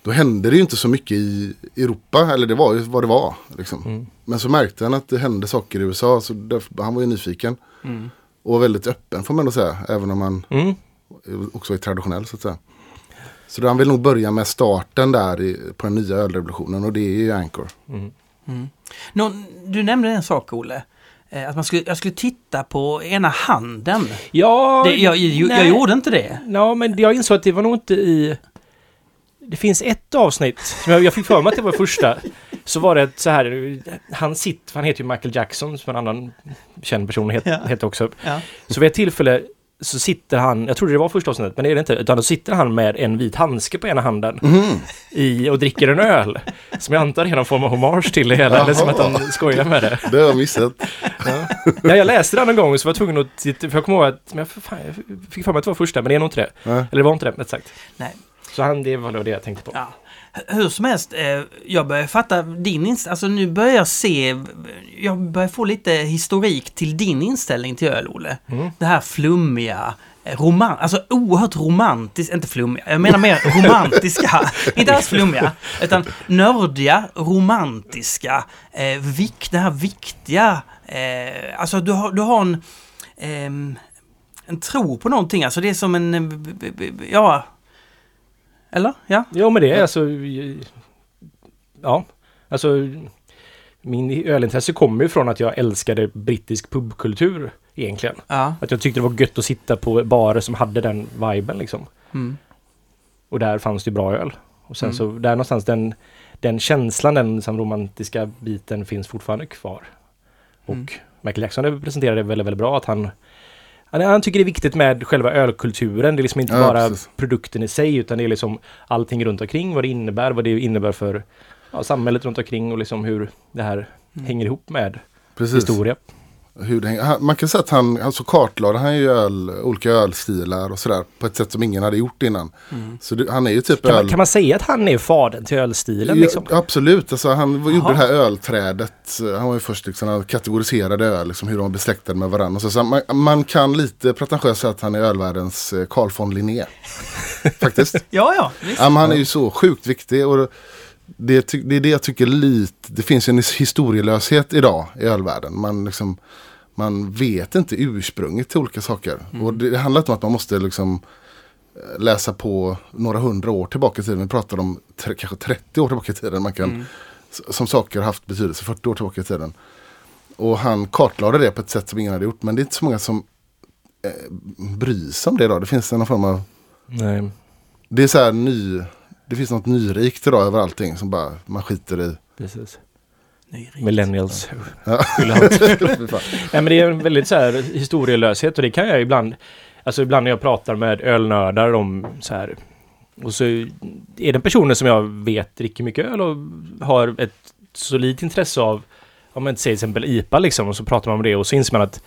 B: då hände det ju inte så mycket i Europa, eller det var ju vad det var. Liksom.
C: Mm.
B: Men så märkte han att det hände saker i USA, så därför, han var ju nyfiken.
A: Mm.
B: Och var väldigt öppen får man ändå säga, även om han
C: Mm.
B: också är traditionell så att säga. Så han vill nog börja med starten där i, på den nya ölrevolutionen och det är ju Anchor.
C: Mm.
A: Mm. Nå, du nämnde en sak Olle. Eh, Att man skulle, jag skulle titta på ena handen.
C: Ja,
A: Det, jag, jag, jag gjorde inte det.
C: Ja, men jag insåg att det var nog inte i... Det finns ett avsnitt, som jag, jag fick för mig att det var första. Så var det så här, han sitter, han heter ju Michael Jackson som en annan känd person het,
A: Ja.
C: heter också.
A: Ja.
C: Så vid ett tillfälle så sitter han, jag trodde det var första avsnittet, men det är det inte, utan då sitter han med en vit handske på ena handen
B: Mhm.
C: i, och dricker en öl. Som jag antar är någon form av hommage till det hela, eller som att han skojar med det.
B: Det har jag missat.
C: Ja. ja, jag läste det någon gång så var jag tvungen att titta, för jag kommer ihåg att, men jag, fan, jag fick för mig att det var första, men det är nog inte det.
B: Nej.
C: Eller det var inte det, rätt sagt.
A: Nej.
C: Så han, det var det jag tänkte på.
A: Ja. Hur som helst, eh, jag börjar fatta din inställning. Alltså nu börjar jag se, jag börjar få lite historik till din inställning till öl, Olle.
C: Mm.
A: Det här flummiga, eh, roman alltså oerhört romantiskt, inte flummiga, jag menar mer romantiska, inte alls flummiga, utan nördiga, romantiska, eh, vik, det här viktiga, eh, alltså du har, du har en, ehm, en tro på någonting, alltså det är som en, eh, ja, eller? Ja?
C: Ja, men det är alltså... Ja, alltså... Min ölintresse kommer ju från att jag älskade brittisk pubkultur egentligen.
A: Ja.
C: Att jag tyckte det var gött att sitta på barer som hade den viben liksom.
A: Mm.
C: Och där fanns det bra öl. Och sen
A: Mm.
C: så där någonstans den, den känslan, den liksom romantiska biten finns fortfarande kvar. Och
A: Mm.
C: Michael Jackson representerade väldigt, väldigt bra att han han, han tycker det är viktigt med själva ölkulturen. Det är liksom inte
B: Ja,
C: bara
B: precis.
C: produkten i sig utan det är liksom allting runt omkring. Vad det innebär, vad det innebär för ja, samhället runt omkring och liksom hur det här
A: Mm.
C: hänger ihop med
B: Precis.
C: historia.
B: Hur det hänger. Man kan säga att han alltså kartlade han ju öl, olika ölstilar och sådär på ett sätt som ingen hade gjort innan.
A: Mm.
B: Så det, han är ju typ
C: Kan
B: öl...
C: man, kan man säga att han är fadern till ölstilen?
B: Ja,
C: Liksom?
B: absolut, alltså, han var- gjorde det här ölträdet. Han var ju först liksom, han kategoriserade öl, liksom, hur de var besläktade med varandra. Så, så man, man kan lite pretentiöst säga att han är ölvärldens eh, Carl von Linné. Faktiskt.
A: Ja, ja, visst.
B: Ja, han är ju så sjukt viktig. Och det, det är det jag tycker lite, det finns en historielöshet idag i ölvärlden. Man, liksom, man vet inte ursprunget till olika saker. Och det, handlar inte om att man måste liksom eh, läsa på några hundra år tillbaka i tiden. Vi pratar om tre, kanske 30 år tillbaka i tiden. Man kan,
A: Mm.
B: Som saker har haft betydelse 40 år tillbaka i tiden. Och han kartlade det på ett sätt som ingen hade gjort. Men det är inte så många som eh, bryr sig om det idag. Det finns en form av
C: Nej.
B: det är så här ny, det finns något nyrikt idag över allting som bara man skiter i.
C: Precis. Millennials.
B: Ja.
C: Nej men det är en väldigt så här historielöshet och det kan jag ibland Alltså ibland när jag pratar med ölnördar om så här Och så är det personer som jag vet dricker mycket öl och har ett solidt intresse av Om man säger till exempel IPA liksom och så pratar man om det och så inser man att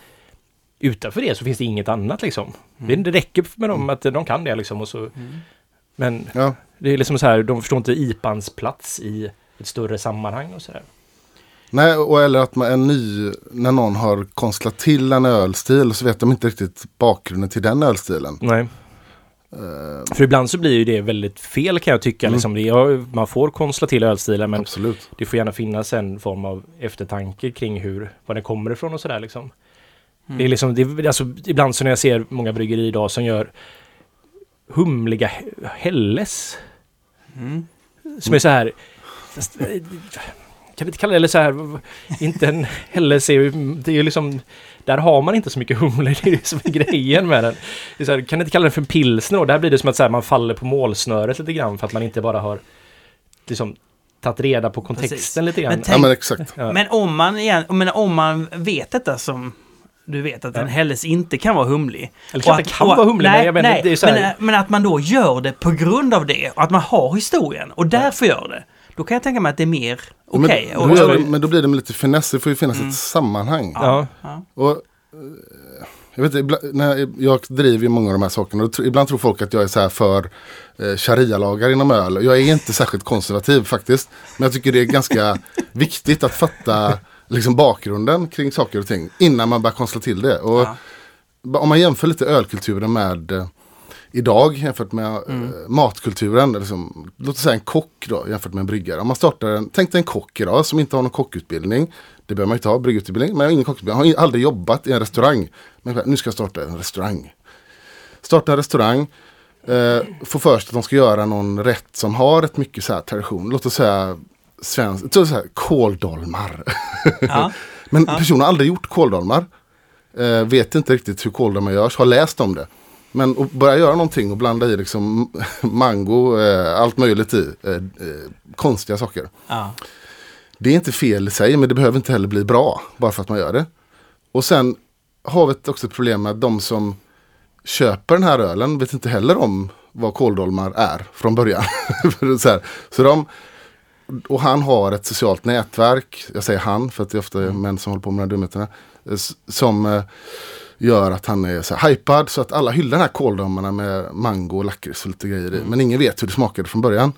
C: Utanför det så finns det inget annat liksom. Det, det räcker med dem att de kan det liksom och så
A: Mm.
C: Men
B: ja,
C: det är liksom så här, de förstår inte IPAns plats i ett större sammanhang och sådär.
B: Nej, och eller att man är ny, när någon har konstlat till en ölstil så vet de inte riktigt bakgrunden till den ölstilen.
C: Nej.
B: Eh,
C: För ibland så blir ju det väldigt fel kan jag tycka.
B: Mm.
C: Liksom det, ja, man får konstla till ölstilar men
B: absolut.
C: det får gärna finnas en form av eftertanke kring hur, var den kommer ifrån och sådär liksom.
A: Mm.
C: Det är liksom, det alltså, ibland så när jag ser många bryggerier idag som gör humliga he- helles.
A: Mm.
C: Som är så här... Fast, eh, kan vi inte kalla det eller så här... Inte en är ju... Det är ju liksom... Där har man inte så mycket humle, det är det som är grejen med den. Det är så här, kan ni inte kalla den för en pilsner då? Där blir det som att så här, man faller på målsnöret lite grann för att man inte bara har liksom tagit reda på kontexten
A: Precis.
C: lite grann.
A: Men
B: Ja
A: tänk-
B: men exakt.
C: Ja.
A: Men om man, igen, men om man vet detta som du vet att en
C: Ja.
A: Helles inte kan vara humlig.
C: Eller kanske
A: Och
C: kan
A: och-
C: vara humlig,
A: nej,
C: men jag menar,
A: nej,
C: det är så här-
A: men, men att man då gör det på grund av det och att man har historien och därför gör det. Då kan jag tänka mig att det är mer okej.
B: Men,
A: Och-
B: då, det- men då blir det med lite finess, det får ju finnas
A: Mm.
B: ett sammanhang.
C: Ja.
A: ja.
B: Och, eh, jag, vet, ibland, när jag, jag driver ju många av de här sakerna och ibland tror folk att jag är så här för eh, sharia-lagar inom öl. Jag är inte särskilt konservativ faktiskt. Men jag tycker det är ganska viktigt att fatta liksom, bakgrunden kring saker och ting innan man börjar konstla till det. Och
A: Ja.
B: om man jämför lite ölkulturen med eh, idag jämfört med eh, matkulturen. Liksom, låt oss säga en kock då jämfört med en bryggare. Om man startar en, tänk dig en kock idag som inte har någon kockutbildning. Det behöver man inte ha, bryggutbildning. Men ingen kockutbildning, har aldrig jobbat i en restaurang. Men nu ska jag starta en restaurang. Starta en restaurang. Eh, få för sig att de ska göra någon rätt som har ett mycket så här tradition. Låt oss säga svensk, så här, kåldolmar.
A: Ja.
B: Men personen har aldrig gjort kåldolmar. Eh, vet inte riktigt hur kåldolmar görs, har läst om det. Men att börja göra någonting och blanda i liksom mango, eh, allt möjligt i. Eh, eh, konstiga saker.
A: Ja.
B: Det är inte fel i sig men det behöver inte heller bli bra bara för att man gör det. Och sen har vi också ett problem med att de som köper den här ölen vet inte heller om vad kåldolmar är från början. så, här, så de, och han har ett socialt nätverk, jag säger han för att det är ofta män som håller på med de här dumheterna. eh, Som eh, gör att han är så här hypad så att alla hyllar den här kåldolmarna med mango och lakrits och lite grejer i. Men ingen vet hur det smakade från början.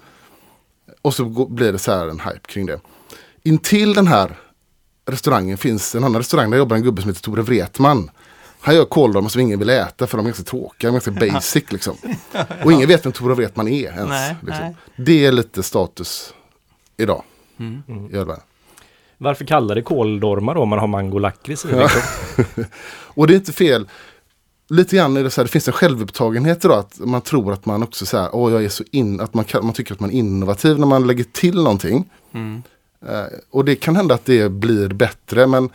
B: Och så blir det så här en hype kring det. Intill den här restaurangen finns en annan restaurang där jobbar en gubbe som heter Tore Wretman. Han gör kåldolmar som ingen vill äta för de är ganska tråkiga, de är ganska basic liksom. Och ingen vet vem Tore Wretman är ens.
A: Nej,
B: liksom.
A: nej.
B: Det är lite status idag.
A: Mm.
B: i ölvärlden.
C: Varför kallar det kåldormar då om man har mango lakrits i? Liksom?
B: Och det är inte fel. Lite grann är det så här, det finns en självupptagenhet idag att man tror att man också så här, åh jag är så in, att man, kan, man tycker att man är innovativ när man lägger till någonting.
A: Mm.
B: Eh, och det kan hända att det blir bättre men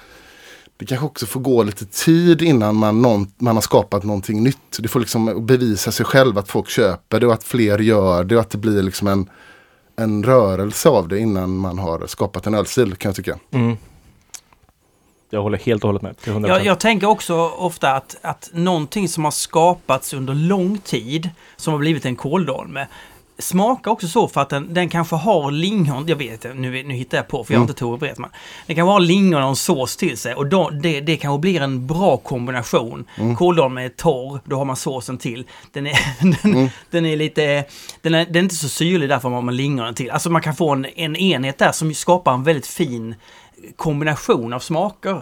B: det kanske också får gå lite tid innan man, någon, man har skapat någonting nytt. Det får liksom bevisa sig själv att folk köper det och att fler gör det och att det blir liksom en, en rörelse av det innan man har skapat en ölstil kan jag tycka.
C: Mm. Jag håller helt och hållet med. till 100%.
A: Jag, jag tänker också ofta att, att någonting som har skapats under lång tid, som har blivit en kåldolme, smakar också så för att den, den kanske har lingon, jag vet inte, nu, nu hittar jag på för jag har
B: Mm.
A: inte Tore Wretman. Den kan ha lingon och en sås till sig och då, det, det kanske blir en bra kombination.
B: Mm.
A: Kåldolme är torr, då har man såsen till. Den är, den,
B: Mm.
A: den är lite, den är, den är inte så syrlig därför har man lingonen till. Alltså man kan få en, en enhet där som skapar en väldigt fin kombination av smaker. Eh,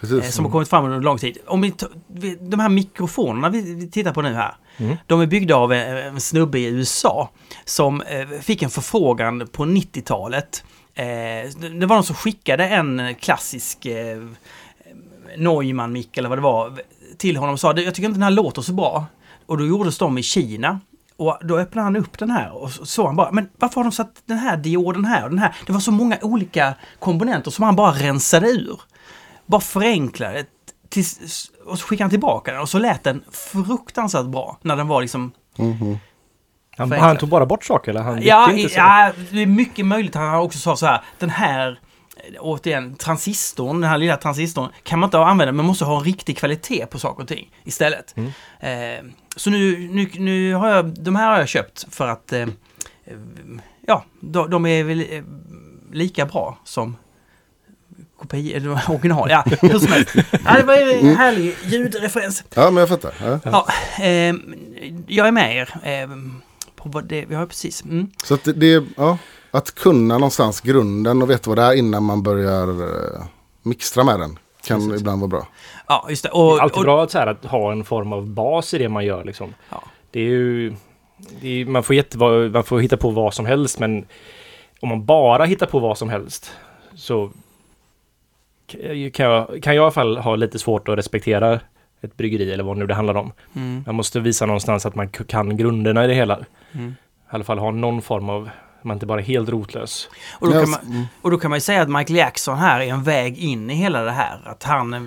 B: Precis.
A: som har kommit fram under lång tid. Om vi, de här mikrofonerna vi tittar på nu här.
C: Mm.
A: De är byggda av en, en snubbe i USA som eh, fick en förfrågan på 90-talet. Eh, det, det var någon som skickade en klassisk eh, Neumann-mick eller vad det var till honom och sa jag tycker inte den här låter så bra. Och då gjordes de i Kina. Och då öppnade han upp den här och så såg han bara, men varför har de satt den här dioden här och den här? Det var så många olika komponenter som han bara rensade ur. Bara förenklade tills, och så skickade han tillbaka den och så lät den fruktansvärt bra när den var liksom...
B: Mhm.
C: han, han tog bara bort saker eller? Han
A: Ja,
C: inte så?
A: ja, det är mycket möjligt att han också sa så här, den här Återigen, transistorn, den här lilla transistorn kan man inte använda, man måste ha en riktig kvalitet på saker och ting istället.
C: Mm.
A: Eh, så nu, nu, nu har jag, de här har jag köpt för att eh, eh, ja, de, de är väl eh, lika bra som kopia, eller original. Ja, hur som helst. Ja, det var ju
C: Mm.
A: en härlig ljudreferens.
B: Ja men jag fattar. Ja.
A: Ja, eh, jag är med er. Eh, på vad det, vi har precis. Mm.
B: Så att det, det, ja, att kunna någonstans grunden och veta vad det är innan man börjar uh, mixtra med den kan
C: Precis.
B: ibland vara bra.
A: Ja, just det.
C: Det
A: Och,
C: är alltid
A: och,
C: bra att, så här, att ha en form av bas i det man gör. Liksom.
A: Ja.
C: Det är ju, det är, man, får jätte, man får hitta på vad som helst men om man bara hittar på vad som helst så kan jag, kan jag i alla fall ha lite svårt att respektera ett bryggeri eller vad nu det handlar om.
A: Mm,
C: Man måste visa någonstans att man kan grunderna i det hela.
A: mm.
C: I alla fall ha någon form av, man inte bara är helt rotlös.
A: Och, då kan man,
B: mm.
A: och då kan man ju säga att Michael Jackson här är en väg in i hela det här. Att han, eh,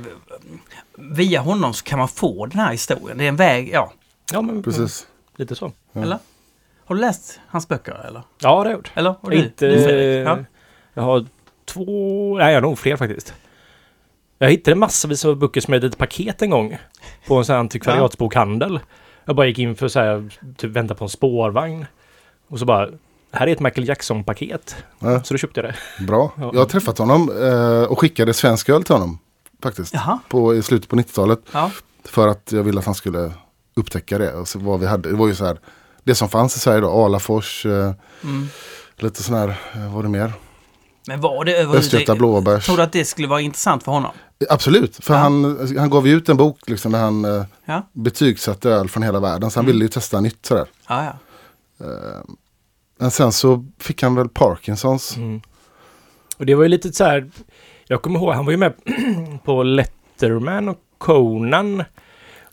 A: via honom så kan man få den här historien. Det är en väg, ja.
C: Ja, men
B: Precis.
C: lite så.
B: Ja.
A: Eller? Har du läst hans böcker eller?
C: Ja, det har jag gjort.
A: Eller? Och du,
C: Inte,
A: du? Ja.
C: Jag har två, nej jag har nog fler faktiskt. Jag hittade massvis av böcker som hade ett paket en gång. På en sån här antikvariatsbokhandel. Jag bara gick in för så här, typ vänta på en spårvagn. Och så bara, här är ett Michael Jackson-paket.
B: Ja,
C: Så då köpte jag det.
B: bra.
C: Ja.
B: Jag har träffat honom eh, och skickade svensk öl till honom. Faktiskt.
A: Jaha.
B: På, I slutet på 90-talet.
A: Ja.
B: För att jag ville att han skulle upptäcka det. Och så vad vi hade. Det var ju så här. Det som fanns i Sverige då. Alafors. Eh,
A: Mm.
B: lite sån här. Eh, vad var det mer?
A: Men var det
B: Östgöta
A: överhuvudtaget...
B: blåbärs.
A: Tror du att det skulle vara intressant för honom?
B: Absolut, för
A: Ja.
B: han, han gav ju ut en bok liksom, där han eh,
A: Ja,
B: betygsatte öl från hela världen. Så han
A: Mm.
B: ville ju testa nytt sådär.
A: ja, ja.
B: Eh, men sen så fick han väl Parkinsons.
C: Mm. Och det var ju lite så här, jag kommer ihåg, han var ju med på Letterman och Conan.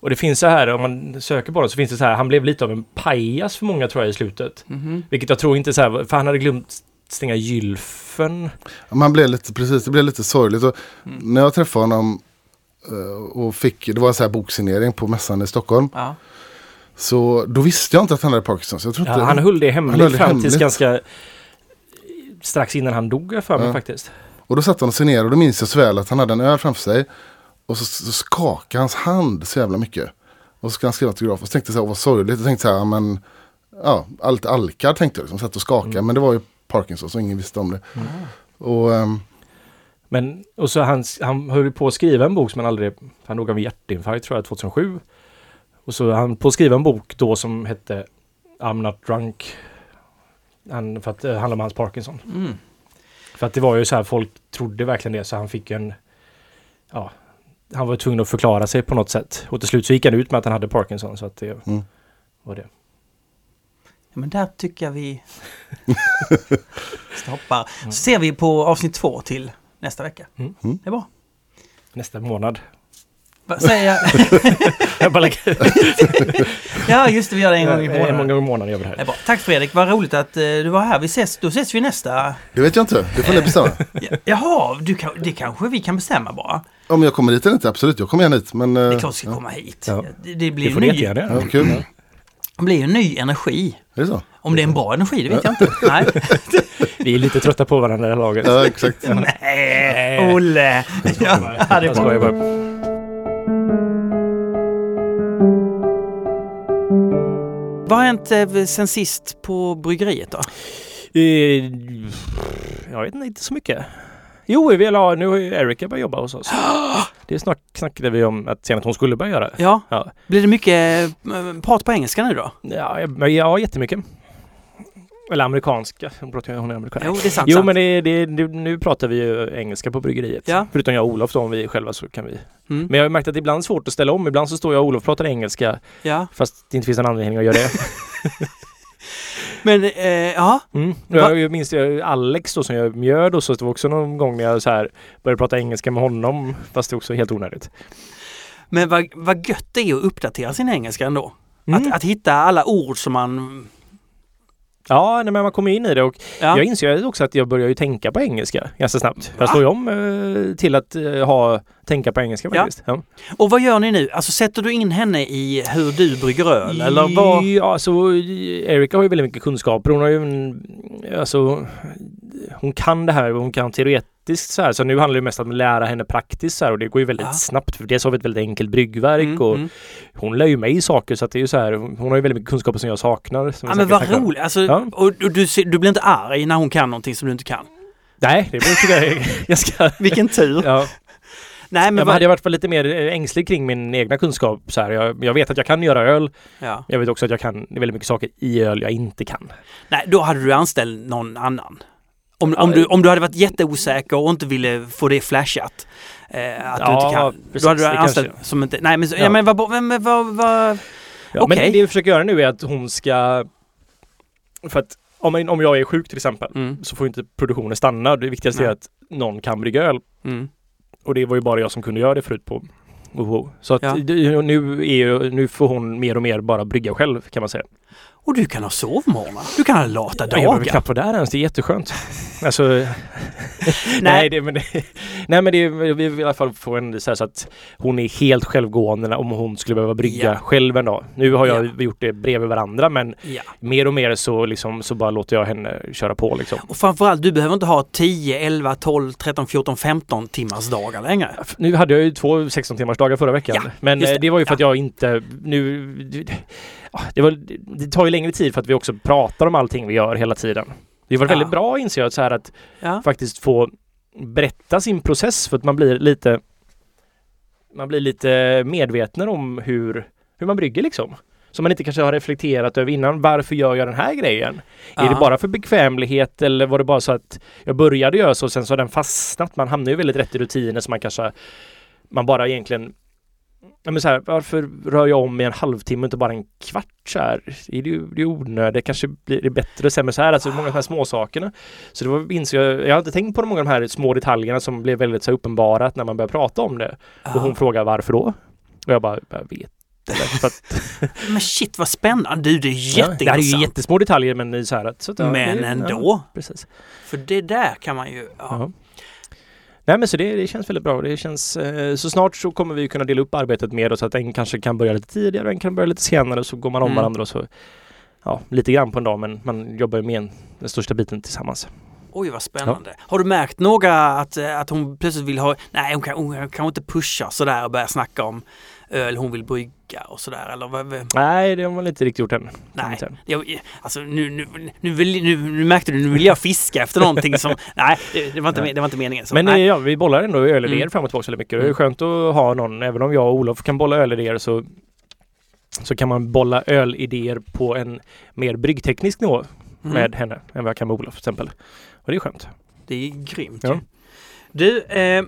C: Och det finns så här, om man söker på det så finns det så här, han blev lite av en pajas för många tror jag i slutet.
A: Mhm.
C: Vilket jag tror inte så här, för han hade glömt stänga gylfen.
B: Man blev lite, precis, det blev lite sorgligt. Och
A: Mm.
B: När jag träffade honom eh, och fick, det var en så här boksignering på mässan i Stockholm.
A: Ja.
B: Så då visste jag inte att han hade Parkinsons. Jag tror
C: Ja, han höll det hemligt
B: höll det
C: fram tills ganska strax innan han dog för mig
B: Ja.
C: faktiskt.
B: Och då satt han och signerade och då minns jag så väl att han hade en öl framför sig. Och så, så skakade hans hand så jävla mycket. Och så skulle han skriva autograf och så tänkte jag så här, vad sorgligt. Jag tänkte så här, men ja, allt alkad tänkte jag liksom, satt och skakade.
C: Mm.
B: Men det var ju Parkinson så ingen visste om det. Och ehm,
C: Men, och så han, han höll på att skriva en bok som han aldrig, han dog av en hjärtinfarkt tror jag 2007. Och så han på att skriva en bok då som hette I'm not drunk. Han, för att det handlar om hans Parkinson.
A: Mm.
C: För att det var ju så här, folk trodde verkligen det så han fick en, ja, han var tvungen att förklara sig på något sätt. Och till slut så gick han ut med att han hade Parkinson så att det
B: Mm.
C: var det.
A: Men där tycker jag vi stoppar. Så ser vi på avsnitt två till nästa vecka.
C: Mm.
B: Mm.
A: Det är bra.
C: Nästa månad.
A: Säger jag?
C: Jag bara lägger,
A: Ja, just det, vi gör det en gång i
C: en
A: månaden.
C: gång i månaden gör vi det
A: Det är
C: här.
A: bra. Tack Fredrik, vad roligt att eh, du var här. Vi ses, då ses vi nästa...
B: det vet jag inte, det får ni bestämma.
A: Ja, Jaha, du kan, det kanske vi kan bestämma bara.
B: Om jag kommer hit eller inte, absolut. Jag kommer gärna hit. Men,
A: Det
B: eh,
A: klart ska
B: ja.
A: komma hit.
C: Ja.
A: Det, det blir
C: Det får
A: ny,
C: göra.
B: Ja, kul.
A: Det blir en ny energi.
B: Är det så?
A: Om det är en bra energi, det vet jag inte. Nej.
C: Vi är lite trötta på varandra i det här laget.
B: Ja, exakt.
A: Nej, Olle! Ja, det är
C: Jag skojar
A: bra.
C: bara.
A: Vad har hänt eh, sen sist på bryggeriet då?
C: Eh, Jag vet inte, inte så mycket. Jo, vi la, nu har ju Erika börjat jobba hos oss. Det snack, snackade vi om att sen att hon skulle börja göra.
A: Ja,
C: Ja,
A: blir det mycket eh, prat på engelska nu då?
C: ja, ja, ja jättemycket. Eller amerikanska. Hon pratar ju hon är amerikan.
A: Jo, det är sant.
C: Jo,
A: sant.
C: men det, det, det, nu pratar vi ju engelska på bryggeriet.
A: Ja.
C: Förutom jag och Olof då, om vi själva så kan vi.
A: Mm.
C: Men jag har märkt att det ibland är svårt att ställa om. Ibland så står jag och Olof och pratar engelska
A: Ja,
C: fast det inte finns någon anledning att göra det.
A: men eh, ja.
C: Mm. Jag, jag minns det, Alex då som jag mjöd och så, det var också någon gång när jag så här började prata engelska med honom fast det är också helt onödigt.
A: Men vad, vad gött det är att uppdatera sin engelska ändå.
C: Mm.
A: Att, att hitta alla ord som man...
C: Ja, nej, men man kommer in i det och
A: Ja,
C: jag inser också att jag börjar ju tänka på engelska ganska snabbt. Jag står ju om eh, till att eh, ha, tänka på engelska
A: Ja.
C: faktiskt. Ja.
A: Och vad gör ni nu? Alltså sätter du in henne i hur du brygger öl? Eller vad?
C: Ja, alltså Erika har ju väldigt mycket kunskaper. Hon har ju en, alltså hon kan det här hon kan teoretiskt så här. Så nu handlar det mest om att lära henne praktiskt så här och det går ju väldigt
A: Ja.
C: snabbt. För dels har vi ett väldigt enkelt bryggverk
A: Mm,
C: och
A: mm.
C: hon lär ju mig saker så att det är ju så här. Hon har ju väldigt mycket kunskaper som jag saknar. Som
A: Ja men vad roligt! Alltså,
C: Ja.
A: och, du, ser- du blir inte arg när hon kan någonting som du inte kan?
C: Nej, det tycker jag är ganska...
A: Vilken tur!
C: Ja,
A: Nej
C: men
A: men
C: jag
A: vad...
C: hade jag varit lite mer eh, ängslig kring min egna kunskap. Så här, jag, jag vet att jag kan göra öl.
A: Ja.
C: Jag vet också att jag kan väldigt mycket saker i öl jag inte kan.
A: Nej, då hade du anställt någon annan. Om, om, du, om du hade varit jätteosäker och inte ville få det flashat. Eh, att du
C: Ja,
A: inte kan.
C: precis,
A: då hade du anställt
C: kanske-
A: som inte... Nej men, så- ja.
C: Ja.
A: men vad... vad, vad, vad,
C: Ja. Men det vi försöker göra nu är att hon ska... För att om, om jag är sjuk till exempel
A: mm,
C: så får inte produktionen stanna. Det viktigaste
A: Nej.
C: är att någon kan brygga öl.
A: mm.
C: Och det var ju bara jag som kunde göra det förut på Oho. Så att
A: Ja.
C: nu, är, nu får hon mer och mer bara brygga själv kan man säga.
A: Och du kan ha sovmorgnar. Du kan ha lata
C: Jag behöver
A: dagar.
C: knappt vara där ens, det är jätteskönt. Alltså, nej, det, men det, nej men det vi vill i alla fall få en så, här så att hon är helt självgående om hon skulle behöva brygga
A: Ja.
C: själv en dag. Nu har jag
A: Ja.
C: gjort det bredvid varandra men
A: Ja.
C: mer och mer så, liksom, så bara låter jag henne köra på liksom.
A: Och framförallt, du behöver inte ha 10, 11, 12, 13, 14, 15 timmars dagar längre.
C: Nu hade jag ju två 16 timmars dagar förra veckan. Men
A: just
C: det.
A: det.
C: var ju för att jag inte nu... Det, ah, det, var, det tar ju längre tid för att vi också pratar om allting vi gör hela tiden. Det var
A: Ja.
C: väldigt bra inser jag så här att
A: Ja.
C: faktiskt få berätta sin process för att man blir lite man blir lite medveten om hur, hur man brygger liksom. Som man inte kanske har reflekterat över innan. Varför gör jag den här grejen? Är det
A: Ja.
C: bara för bekvämlighet eller var det bara så att jag började göra så och sen så har den fastnat? Man hamnar ju väldigt rätt i rutiner som man kanske man bara egentligen Ja, men så här, varför rör jag om i en halvtimme och inte bara en kvart så här? Det är ju det är onödigt, kanske blir det bättre och sämre så här, alltså många av de här småsakerna. Så det var, insåg jag, jag har inte tänkt på de många av de här små detaljerna som blev väldigt så här, uppenbara när man började prata om det. Och hon frågar varför då? Och jag bara, jag vet att,
A: men shit vad spännande! Du, det är jätteintressant.
C: Ja, det här är ju jättesmå detaljer men så här att... Så att,
A: ja, men det, ändå! Ja,
C: precis.
A: För det där kan man ju... Ja.
C: Nej men så det, det känns väldigt bra. Det känns, eh, så snart så kommer vi kunna dela upp arbetet mer så att en kanske kan börja lite tidigare och en kan börja lite senare så går man om mm. varandra och så ja, lite grann på en dag men man jobbar med en, den största biten tillsammans.
A: Oj vad spännande. Ja. Har du märkt några att, eh, att hon plötsligt vill ha, nej hon kan, hon kan inte pusha sådär och börja snacka om öl hon vill brygga och sådär eller vad?
C: Nej det har man inte riktigt gjort än.
A: Nej, jag, alltså nu, nu, nu, vill, nu, nu märkte du, nu vill jag fiska efter någonting som, nej det, var inte, det var inte meningen. Så,
C: Men
A: nej.
C: ja, vi bollar ändå ölidéer mm. fram och tillbaka väldigt mycket. Det är mm. skönt att ha någon, även om jag och Olof kan bolla ölidéer så så kan man bolla ölidéer på en mer bryggteknisk nivå mm. med henne än vad jag kan med Olof till exempel. Och det är skönt.
A: Det är grymt. Ja. Du, eh,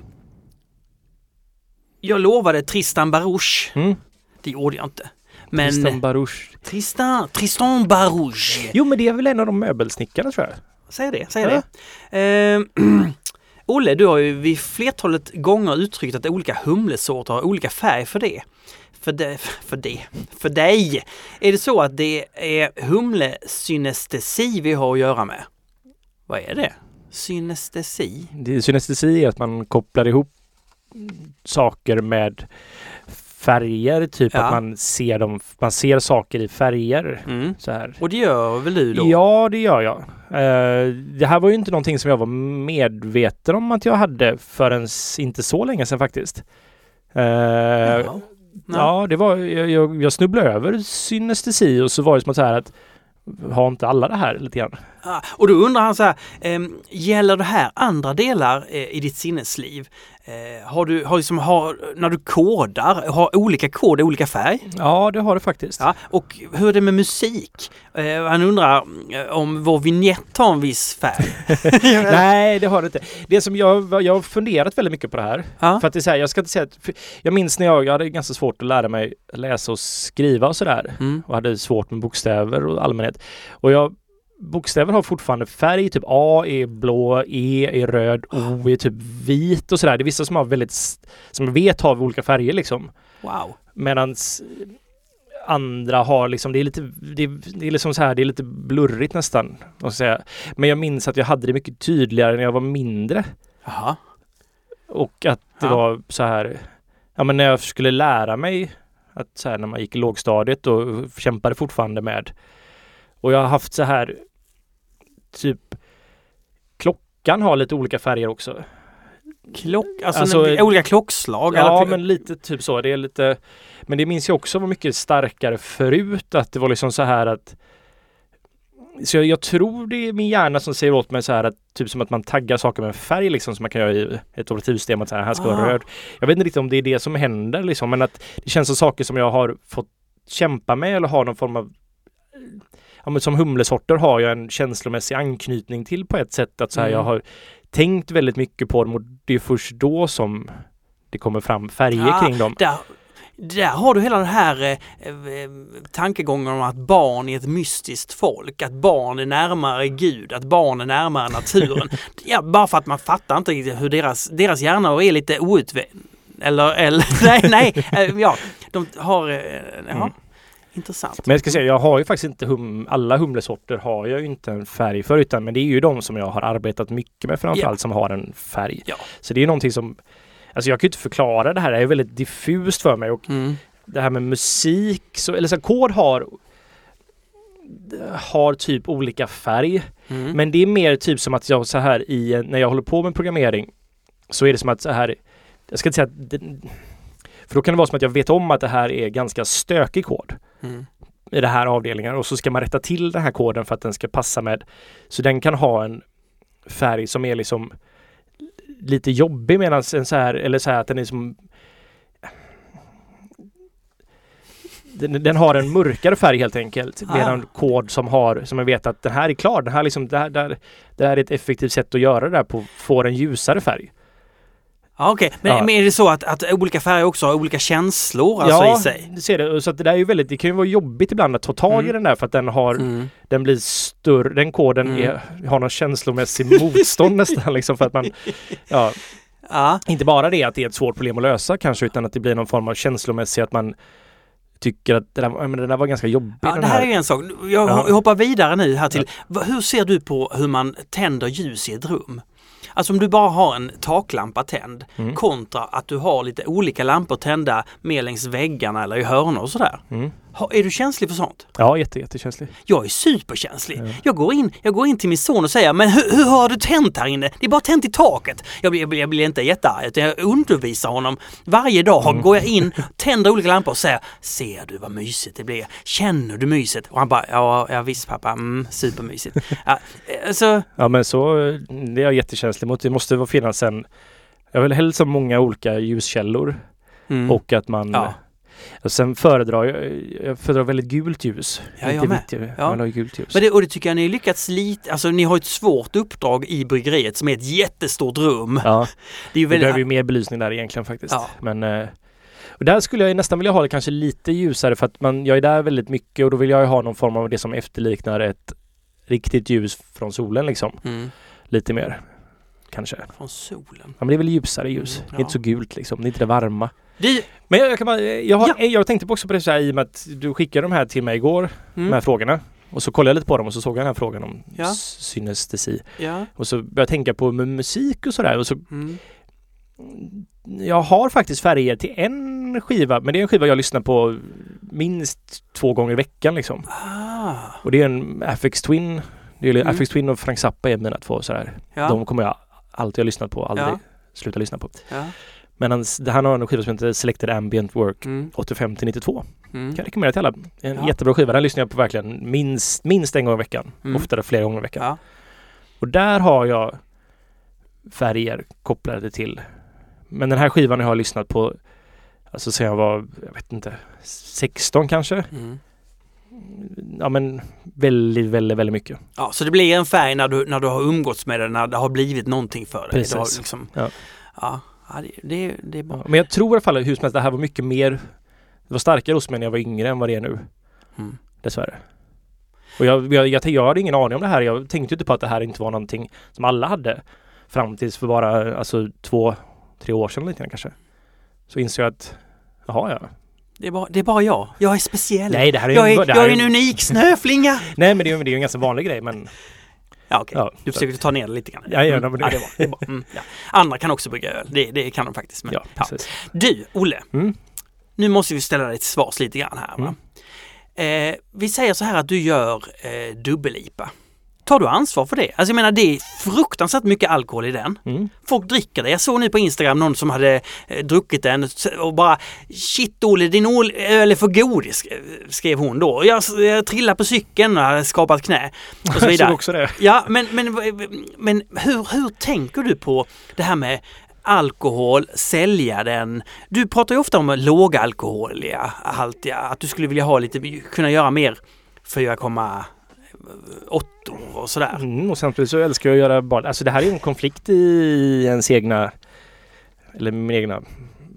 A: jag lovade Tristan Barouche. Mm. Det gjorde jag inte.
C: Men, Tristan Barouche.
A: Tristan, Tristan Barouche.
C: Jo men det är väl en av de möbelsnickarna tror jag.
A: Säg det, säg ja. det. Eh, Olle, du har ju vid flertalet gånger uttryckt att olika humlesorter har olika färg för det. För det, för det, för dig. Är det så att det är humlesynestesi vi har att göra med? Vad är det? Synestesi?
C: Det, synestesi är att man kopplar ihop saker med färger, typ ja. att man ser, dem, man ser saker i färger. Mm. Så här.
A: Och det gör väl du då?
C: Ja, det gör jag. Uh, det här var ju inte någonting som jag var medveten om att jag hade förrän inte så länge sedan faktiskt. Uh, ja. ja, det var, jag, jag, jag snubblade över synestesi och så var det som att så här att har inte alla det här lite grann?
A: Ah, och då undrar han så här, eh, gäller det här andra delar eh, i ditt sinnesliv? Eh, har du, har liksom, har, när du kodar, har olika kod olika färg?
C: Ja, det har det faktiskt.
A: Ja, och hur är det med musik? Eh, han undrar eh, om vår vignett har en viss färg?
C: Nej, det har det inte. Det som jag, jag har funderat väldigt mycket på det här. Ja. För att det är så här, jag ska inte säga att, jag minns när jag, jag hade ganska svårt att lära mig läsa och skriva och sådär. Mm. Och hade svårt med bokstäver och allmänhet. Och jag bokstäver har fortfarande färg, typ A är blå, E är röd, O är typ vit och sådär. Det är vissa som har väldigt, som jag vet har olika färger liksom.
A: Wow.
C: Medan andra har liksom, det är lite, det är, det är liksom så här, det är lite blurrigt nästan. Måste säga. Men jag minns att jag hade det mycket tydligare när jag var mindre.
A: Aha.
C: Och att det ja. var så här, ja men när jag skulle lära mig att så här när man gick i lågstadiet och kämpade fortfarande med och jag har haft så här typ klockan har lite olika färger också.
A: Klock, alltså, alltså olika klockslag?
C: Ja, men lite typ så. Det är lite, men det minns jag också var mycket starkare förut att det var liksom så här att så jag, jag, tror det är min hjärna som säger åt mig så här att typ som att man taggar saker med en färg liksom som man kan göra i ett operativsystem att så här, här ska ah. vara röd. Jag vet inte riktigt om det är det som händer liksom men att det känns som saker som jag har fått kämpa med eller har någon form av ja, men som humlesorter har jag en känslomässig anknytning till på ett sätt att så här, mm. jag har tänkt väldigt mycket på dem och det är först då som det kommer fram färger ja, kring dem.
A: Där, där har du hela den här eh, eh, tankegången om att barn är ett mystiskt folk, att barn är närmare Gud, att barn är närmare naturen. ja, bara för att man fattar inte hur deras, deras hjärnor är lite outvecklade. Eller, eller nej, nej, eh, ja, de har, eh, ja. Mm. Intressant.
C: Men jag ska säga, jag har ju faktiskt inte hum alla humlesorter har jag ju inte en färg för utan men det är ju de som jag har arbetat mycket med framförallt yeah. som har en färg.
A: Ja.
C: Så det är någonting som Alltså jag kan inte förklara det här, det är väldigt diffust för mig och mm. det här med musik, så, eller så kod har har typ olika färg. Mm. Men det är mer typ som att jag så här i när jag håller på med programmering så är det som att så här jag ska inte säga att det, för då kan det vara som att jag vet om att det här är ganska stökig kod. Mm. I den här avdelningen och så ska man rätta till den här koden för att den ska passa med. Så den kan ha en färg som är liksom lite jobbig medan en så här, eller så här att den är som den, den, har en mörkare färg helt enkelt. Ah, medan kod som har, som jag vet att den här är klar, den här liksom, det här, det här, det här är ett effektivt sätt att göra det där på, får en ljusare färg.
A: Ja, Okej, men,
C: Ja.
A: men är det så att, att olika färger också har olika känslor alltså,
C: ja,
A: i sig?
C: du ser det. Så det där är ju väldigt, det kan ju vara jobbigt ibland att ta tag i
A: Mm.
C: den där för att den har,
A: Mm.
C: den blir större, den koden
A: Mm.
C: är, har någon känslomässig motstånd nästan liksom för att man, ja,
A: Ja,
C: inte bara det att det är ett svårt problem att lösa kanske utan att det blir någon form av känslomässig att man tycker att det där, ja, men det där var ganska jobbig
A: ja det här är ju en sak. Jag,
C: Ja.
A: hoppar vidare nu här till, hur ser du på hur man tänder ljus i ett rum? Alltså om du bara har en taklampa tänd
C: Mm.
A: kontra att du har lite olika lampor tända mer längs väggarna eller i hörnor och sådär.
C: Mm.
A: Är du känslig för sånt?
C: Ja, jätte, jättekänslig.
A: Jag är superkänslig.
C: Ja.
A: Jag, går in, jag går in till min son och säger Men hur, hur har du tänt här inne? Det är bara tänt i taket. Jag jag jag blir inte jättearg utan jag undervisar honom. Varje dag
C: Mm.
A: går jag in, tänder olika lampor och säger Ser du vad mysigt det blir? Känner du myset? Och han bara Ja, ja visst pappa, mm, supermysigt. ja, alltså,
C: Ja men så, det är jag jättekänslig mot. Det måste finnas en, jag vill helst ha många olika ljuskällor
A: mm.
C: och att man
A: Ja.
C: Och sen föredrar jag, jag föredrar väldigt gult ljus.
A: Ja, jag med.
C: vitt, jag
A: Ja.
C: ha gult ljus.
A: Men det, och det tycker jag ni har lyckats lite, alltså ni har ett svårt uppdrag i bryggeriet som är ett jättestort rum.
C: Ja,
A: Det är ju
C: vi
A: väldigt,
C: behöver ju mer belysning där egentligen faktiskt.
A: Ja.
C: Men eh, och där skulle jag nästan vilja ha det kanske lite ljusare för att man, jag är där väldigt mycket och då vill jag ju ha någon form av det som efterliknar ett riktigt ljus från solen liksom.
A: mm,
C: Lite mer. Kanske.
A: från solen.
C: Ja men det är väl ljusare ljus.
A: Mm,
C: Det
A: ja.
C: inte så gult liksom. Det är inte det varma.
A: Du,
C: Men jag, jag, kan bara, jag, har,
A: Ja.
C: jag tänkte också på det så här i och med att du skickade de här till mig igår, de här
A: mm,
C: frågorna. Och så kollade jag lite på dem och så såg jag den här frågan om
A: Ja.
C: synestesi.
A: ja.
C: Och så började jag tänka på musik och sådär. Och så,
A: Mm.
C: jag har faktiskt färger till en skiva, men det är en skiva jag lyssnar på minst två gånger i veckan liksom.
A: Ah,
C: Och det är en Afex Twin. Det är
A: Mm.
C: Afex Twin och Frank Zappa är mina två sådär.
A: ja.
C: De kommer jag alltid ha lyssnat på, aldrig
A: Ja.
C: sluta lyssna på.
A: ja.
C: Men hans, han har en skiva som heter Selected Ambient Work
A: Mm.
C: 85 till 92.
A: Mm.
C: Kan jag rekommendera till alla. En
A: Ja.
C: jättebra skiva. Den lyssnar jag på verkligen minst, minst en gång i veckan.
A: Mm.
C: Oftare flera gånger i veckan.
A: Ja.
C: Och där har jag färger kopplade till. Men den här skivan har jag lyssnat på Alltså sen jag var, jag vet inte, 16 kanske?
A: Mm.
C: Ja men väldigt, väldigt, väldigt mycket.
A: ja, så det blir en färg när du, när du har umgåtts med den, när det har blivit någonting för dig.
C: Precis.
A: Liksom,
C: Ja.
A: ja. Det, det, är bra.
C: Ja, men jag tror i alla fall hur som helst, det här var mycket mer Det var starkare hos mig när jag var yngre än vad det är nu.
A: Mm.
C: Dessvärre. Och jag, jag, jag, jag hade ingen aning om det här. Jag tänkte inte på att det här inte var någonting som alla hade. Fram tills för bara alltså, två, tre år sedan lite kanske. Så insåg jag att Jaha ja.
A: Det är, bara, det är bara jag. Jag är speciell.
C: Nej det här är,
A: jag är,
C: det här
A: jag är en unik snöflinga.
C: Nej men det är, ju- det är ju en ganska vanlig grej men
A: Ja, okej.
C: Ja,
A: du försökte ta ner det lite grann.
C: Ja, ja,
A: mm.
C: men
A: ja
C: det-
A: det var, det bra. Mm, ja. Andra kan också brygga öl. Det, det kan de faktiskt. Men,
C: ja,
A: ja. Du, Olle.
C: Mm.
A: Nu måste vi ställa dig till svars lite grann här. Va? Eh, vi säger så här att du gör eh, dubbel-IPA. Tar du ansvar för det? Alltså jag menar det är fruktansvärt mycket alkohol i den.
C: Mm.
A: Folk dricker det. Jag såg nu på Instagram någon som hade eh, druckit den och bara Shit Olle, din öl är för god, sk- skrev hon då. Jag, jag trillade på cykeln och hade skapat knä. Och så
C: Jag såg
A: vidare.
C: också det.
A: Ja, men, men, men hur, hur tänker du på det här med alkohol, sälja den? Du pratar ju ofta om lågalkoholiga haltiga, att du skulle vilja ha lite, kunna göra mer 4,8 och sådär.
C: Mm, och samtidigt så älskar jag att göra bara, alltså det här är en konflikt i ens egna, eller min egna,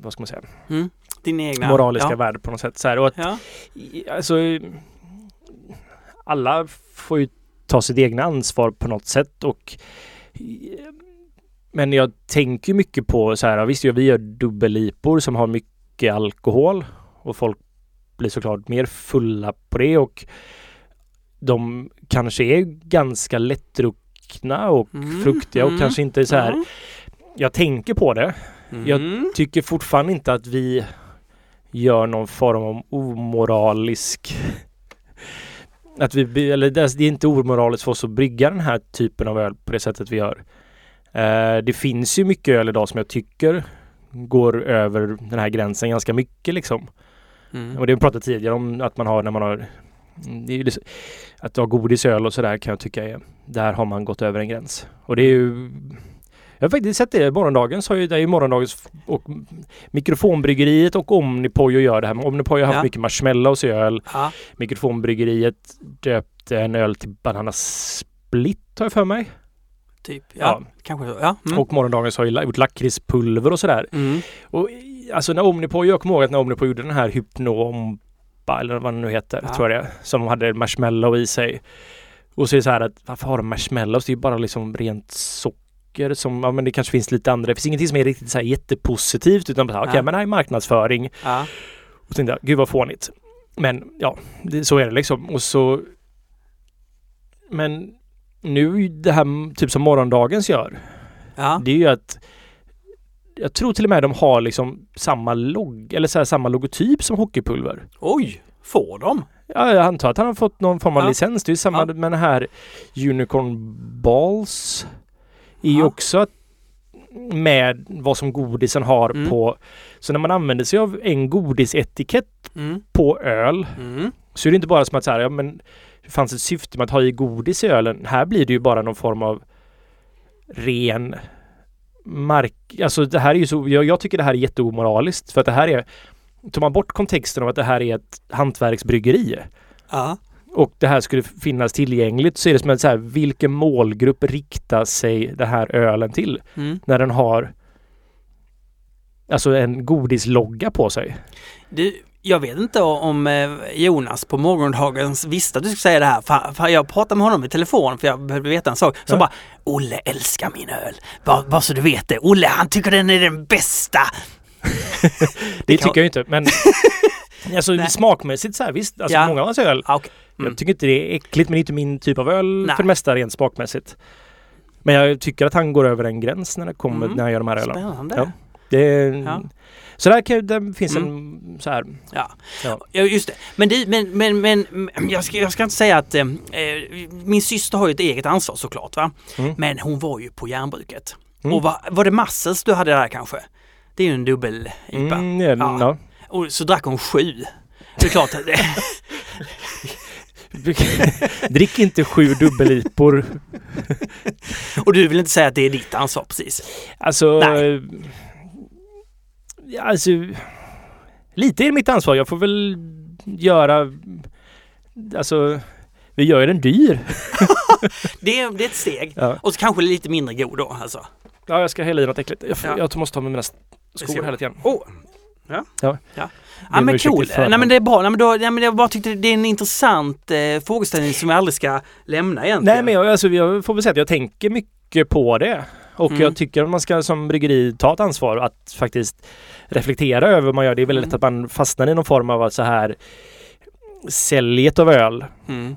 C: vad ska man säga,
A: Mm. Din egna...
C: moraliska
A: ja.
C: värld på något sätt. Så här, och att,
A: Ja.
C: alltså, alla får ju ta sitt egna ansvar på något sätt och men jag tänker mycket på så här, visst vi gör dubbellipor som har mycket alkohol och folk blir såklart mer fulla på det och de kanske är ganska lättdruckna och
A: Mm,
C: fruktiga och
A: mm,
C: kanske inte så här.
A: Mm.
C: Jag tänker på det. Jag
A: Mm.
C: tycker fortfarande inte att vi gör någon form av omoralisk att vi, eller det är inte omoraliskt för oss att brygga den här typen av öl på det sättet vi gör. Eh, det finns ju mycket öl idag som jag tycker går över den här gränsen ganska mycket liksom.
A: Mm.
C: Och det vi pratade tidigare om att man har när man har det är ju liksom, att ha godisöl och sådär kan jag tycka är där har man gått över en gräns. Och det är ju jag har faktiskt sett det. Morgondagens har ju, det är ju morgondagens och mikrofonbryggeriet och Omnipojo gör det här. Omnipojo har haft
A: Ja.
C: mycket marshmallows i öl.
A: Ja.
C: Mikrofonbryggeriet döpte en öl till Banana Split har jag för mig.
A: Typ. Ja,
C: Ja.
A: kanske så. Ja. Mm.
C: Och morgondagens har ju gjort lakritspulver och sådär.
A: Mm.
C: Och alltså när Omnipod, jag kommer ihåg att när Omnipod gjorde den här Hypnoompa eller vad den nu heter,
A: Ja.
C: tror jag det som hade marshmallow i sig. Och så är det så här att varför har de marshmallows? Det är ju bara liksom rent socker som, ja men det kanske finns lite andra. Det finns ingenting som är riktigt så här jättepositivt utan bara okej
A: Ja.
C: men det här är marknadsföring.
A: Ja.
C: Och tänkte jag, gud vad fånigt. Men ja, det, så är det liksom. Och så Men nu det här typ som morgondagens gör.
A: Ja.
C: Det är ju att jag tror till och med de har liksom samma logg eller så här, samma logotyp som hockeypulver.
A: Oj, får de?
C: Ja, jag antar att han har fått någon form av
A: Ja.
C: licens. Det är samma
A: Ja.
C: med den här Unicorn Balls. Är ju
A: Ja.
C: också att med vad som godisen har
A: Mm.
C: på. Så när man använder sig av en godisetikett
A: Mm.
C: på öl
A: Mm.
C: så är det inte bara som att så här, ja men det fanns ett syfte med att ha i godis i ölen. Här blir det ju bara någon form av ren mark... Alltså det här är ju så... Jag, jag tycker det här är jätteomoraliskt för att det här är... Tar man bort kontexten av att det här är ett hantverksbryggeri
A: Ja.
C: och det här skulle finnas tillgängligt så är det som att så här, vilken målgrupp riktar sig den här ölen till
A: Mm.
C: när den har alltså en godislogga på sig?
A: Du, jag vet inte om eh, Jonas på morgondagens visste att du skulle säga det här. För, jag pratade med honom i telefon för jag behövde veta en sak. Så
C: Ja.
A: bara, Olle älskar min öl. Bara, bara så du vet det. Olle han tycker den är den bästa.
C: Det tycker jag inte men Alltså
A: Nej.
C: smakmässigt så här visst, alltså
A: Ja.
C: många av hans öl
A: Ah, okej. Mm.
C: Jag tycker inte det är äckligt men inte min typ av öl
A: Nej.
C: för det mesta rent smakmässigt. Men jag tycker att han går över en gräns när det kommer
A: Mm.
C: när han gör de här ölen.
A: Spännande.
C: Ja. Det
A: Ja.
C: Så där kan, där finns
A: Mm.
C: en så här.
A: Ja.
C: Ja.
A: just det. Men, det, men, men, men jag, ska, jag ska inte säga att eh, eh, min syster har ju ett eget ansvar såklart. Va?
C: Mm.
A: Men hon var ju på järnbruket.
C: Mm.
A: Och var, var det Massels du hade där kanske? Det är ju en dubbel-IPA.
C: Mm, ja,
A: Ja.
C: ja.
A: Och så drack hon sju. Det är klart. att det-
C: Drick inte sju dubbelipor.
A: Och du vill inte säga att det är ditt ansvar precis?
C: Alltså,
A: Nej.
C: Alltså lite är mitt ansvar. Jag får väl göra Alltså vi gör ju den dyr.
A: Det är, det är ett steg.
C: Ja.
A: Och så kanske lite mindre god då alltså.
C: ja, jag ska hälla i något äckligt. Jag, får,
A: Ja.
C: jag måste ta med mina skor här lite grann.
A: Oh. Ja.
C: Ja.
A: ja. Ja men cool. Nej men det är bra. Nej, men då, nej, men jag bara tyckte det är en intressant eh, frågeställning som jag aldrig ska lämna egentligen.
C: Nej men jag, alltså, jag får väl säga att jag tänker mycket på det. Och
A: Mm.
C: jag tycker att man ska som bryggeri ta ett ansvar att faktiskt reflektera över vad man gör. Det är väldigt
A: Mm.
C: lätt att man fastnar i någon form av att så här säljet av öl
A: Mm.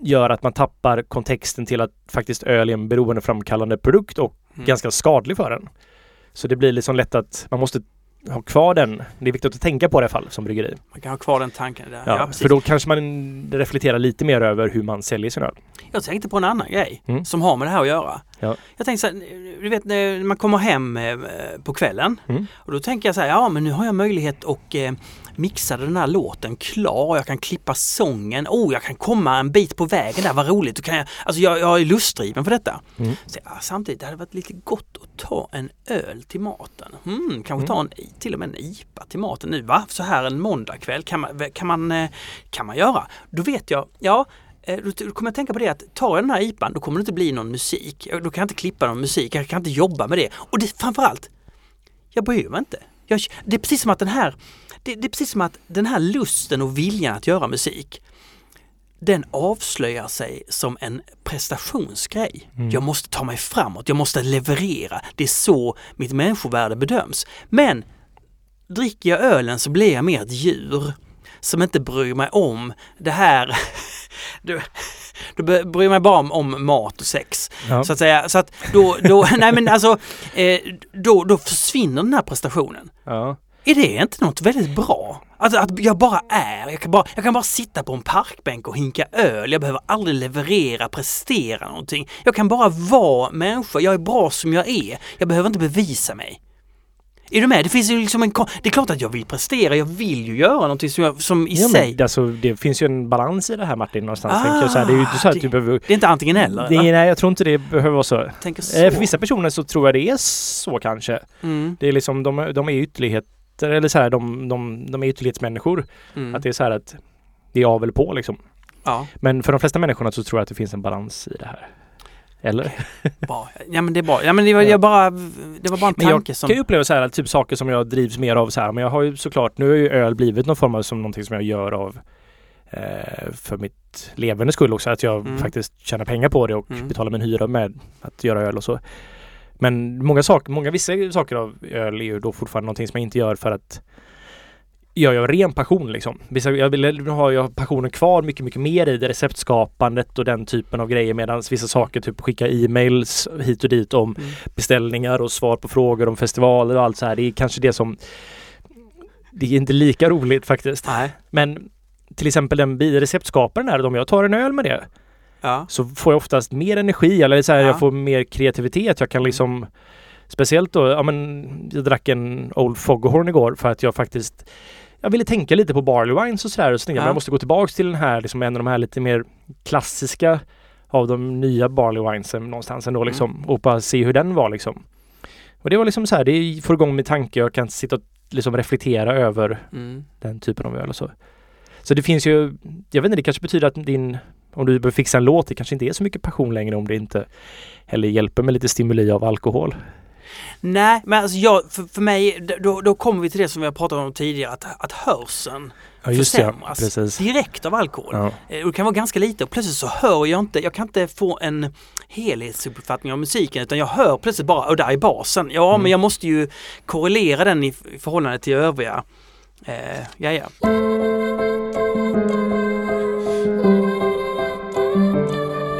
C: gör att man tappar kontexten till att faktiskt öl är en beroendeframkallande produkt och
A: Mm.
C: ganska skadlig för en. Så det blir liksom lätt att man måste ha kvar den. Det är viktigt att tänka på det i alla fall som bryggeri.
A: Man kan ha kvar den tanken där.
C: Ja,
A: Ja,
C: för då kanske man reflekterar lite mer över hur man säljer sin öl.
A: Jag tänkte på en annan grej
C: Mm.
A: som har med det här att göra.
C: Ja.
A: Jag tänkte så här, du vet när man kommer hem eh, på kvällen
C: Mm.
A: och då tänker jag så här, ja men nu har jag möjlighet att eh, mixa den här låten klar, jag kan klippa sången, oh jag kan komma en bit på vägen där, vad roligt. Då kan jag, alltså jag, jag är lustdriven för detta.
C: Mm.
A: Så, ja, samtidigt, det hade varit lite gott att ta en öl till maten. Mm, kanske ta en, till och med en IPA till maten nu, va? Så här en måndagkväll kan man, kan man, eh, kan man göra. Då vet jag, ja Eh, Då då kommer jag tänka på det att tar jag den här IPan då kommer det inte bli någon musik. Då kan jag inte klippa någon musik, jag kan inte jobba med det. Och det, framförallt, jag bryr mig inte. Jag, det är precis som att den här det, det är precis som att den här lusten och viljan att göra musik den avslöjar sig som en prestationsgrej.
C: Mm.
A: Jag måste ta mig framåt, jag måste leverera. Det är så mitt människovärde bedöms. Men dricker jag ölen så blir jag mer ett djur som inte bryr mig om det här. Du, du bryr jag mig bara om, om mat och sex.
C: Ja.
A: Så att säga. Så att då, då, nej men alltså, eh, då, då försvinner den här prestationen.
C: Ja.
A: Är det inte något väldigt bra? Alltså att jag bara är, jag kan bara, jag kan bara sitta på en parkbänk och hinka öl. Jag behöver aldrig leverera, prestera någonting. Jag kan bara vara människa, jag är bra som jag är. Jag behöver inte bevisa mig. Är du med? Det finns ju liksom en... Det är klart att jag vill prestera, jag vill ju göra någonting som, jag, som i
C: Ja,
A: sig...
C: men, alltså, det finns ju en balans i det här Martin någonstans.
A: Ah.
C: Så här, det är ju inte så att du behöver...
A: Det är inte antingen eller?
C: Det, nej, jag tror inte det behöver vara så.
A: Tänker så.
C: Eh, för vissa personer så tror jag det är så kanske.
A: Mm,
C: Det är liksom, de, de är ytterligheter, eller så här, de, de, de är ytterlighetsmänniskor.
A: mm.
C: Att det är så här att det är av eller på liksom.
A: Ja.
C: Men för de flesta människorna så tror jag att det finns en balans i det här. Eller?
A: Bra. Ja men det är bra. Ja men det var, jag bara, det var bara en
C: Men jag
A: tanke som...
C: kan ju uppleva så här, typ saker som jag drivs mer av så här. Men jag har ju såklart, nu har ju öl blivit någon form av som någonting som jag gör av eh, för mitt levande skull också. Att jag
A: Mm.
C: faktiskt tjänar pengar på det och
A: Mm.
C: betalar min hyra med att göra öl och så. Men många saker, många vissa saker av öl är ju då fortfarande någonting som jag inte gör för att jag gör ren passion liksom. Jag vill nu har jag passionen kvar mycket, mycket mer i det receptskapandet och den typen av grejer medan vissa saker, typ skicka e-mails hit och dit om
A: Mm.
C: beställningar och svar på frågor om festivaler och allt så här. Det är kanske det som det är inte lika roligt faktiskt.
A: Nej.
C: Men till exempel den receptskaparen där, om jag tar en öl med det
A: Ja.
C: så får jag oftast mer energi eller så här,
A: Ja.
C: jag får mer kreativitet. Jag kan liksom Speciellt då, ja men jag drack en Old Foghorn igår för att jag faktiskt jag ville tänka lite på barley wines och sådär och jag,
A: Ja.
C: men jag måste gå tillbaks till den här, liksom en av de här lite mer klassiska av de nya barley winesen någonstans ändå
A: Mm.
C: liksom och bara se hur den var liksom. Och det var liksom så här, det får igång min tanke, jag kan sitta och liksom reflektera över
A: Mm.
C: den typen av öl och så. Så det finns ju, jag vet inte, det kanske betyder att din, om du behöver fixa en låt, det kanske inte är så mycket passion längre om det inte heller hjälper med lite stimuli av alkohol.
A: Nej, men alltså jag, för, för mig, då, då kommer vi till det som vi har pratat om tidigare, att, att hörseln
C: Ja ja.
A: försämras
C: precis.
A: direkt av alkohol.
C: Ja.
A: Eh, det kan vara ganska lite och plötsligt så hör jag inte, jag kan inte få en helhetsuppfattning av musiken utan jag hör plötsligt bara, och där är basen. Ja
C: Mm.
A: men jag måste ju korrelera den i, i förhållande till övriga. Eh, ja, ja.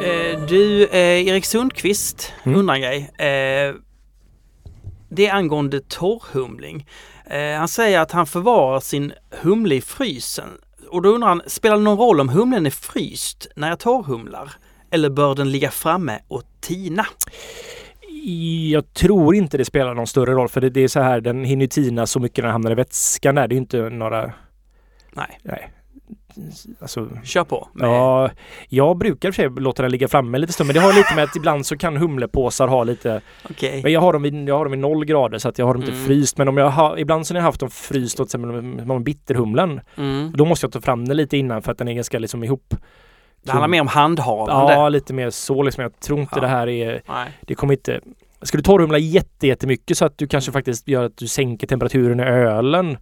A: Eh, du, eh, Erik Sundqvist
C: Mm.
A: undrar en grej. Eh, det är angående torrhumling. Eh, han säger att han förvarar sin humle i frysen. Och då undrar han, spelar det någon roll om humlen är fryst när jag torrhumlar? Eller bör den ligga framme och tina?
C: Jag tror inte det spelar någon större roll för det, det är så här, den hinner tina så mycket när den hamnar i vätskan där. Det är inte några,
A: Nej,
C: nej. Alltså,
A: kör på. med-
C: ja, jag brukar i för sig låta den ligga framme lite stund men det har lite med att ibland så kan humlepåsar ha lite
A: Okej.
C: Men jag har dem vid, jag har dem vid noll grader så att jag har dem inte
A: Mm.
C: fryst. Men om jag har, ibland så när jag haft dem fryst, till exempel med- bitterhumlen,
A: Mm.
C: då måste jag ta fram den lite innan för att den är ganska liksom ihop.
A: Det handlar mer om handhavande.
C: Ja, lite mer så liksom. Jag tror inte
A: Ja.
C: det här är,
A: Nej.
C: det kommer inte Ska du torrhumla jätte, jättemycket så att du kanske faktiskt gör att du sänker temperaturen i ölen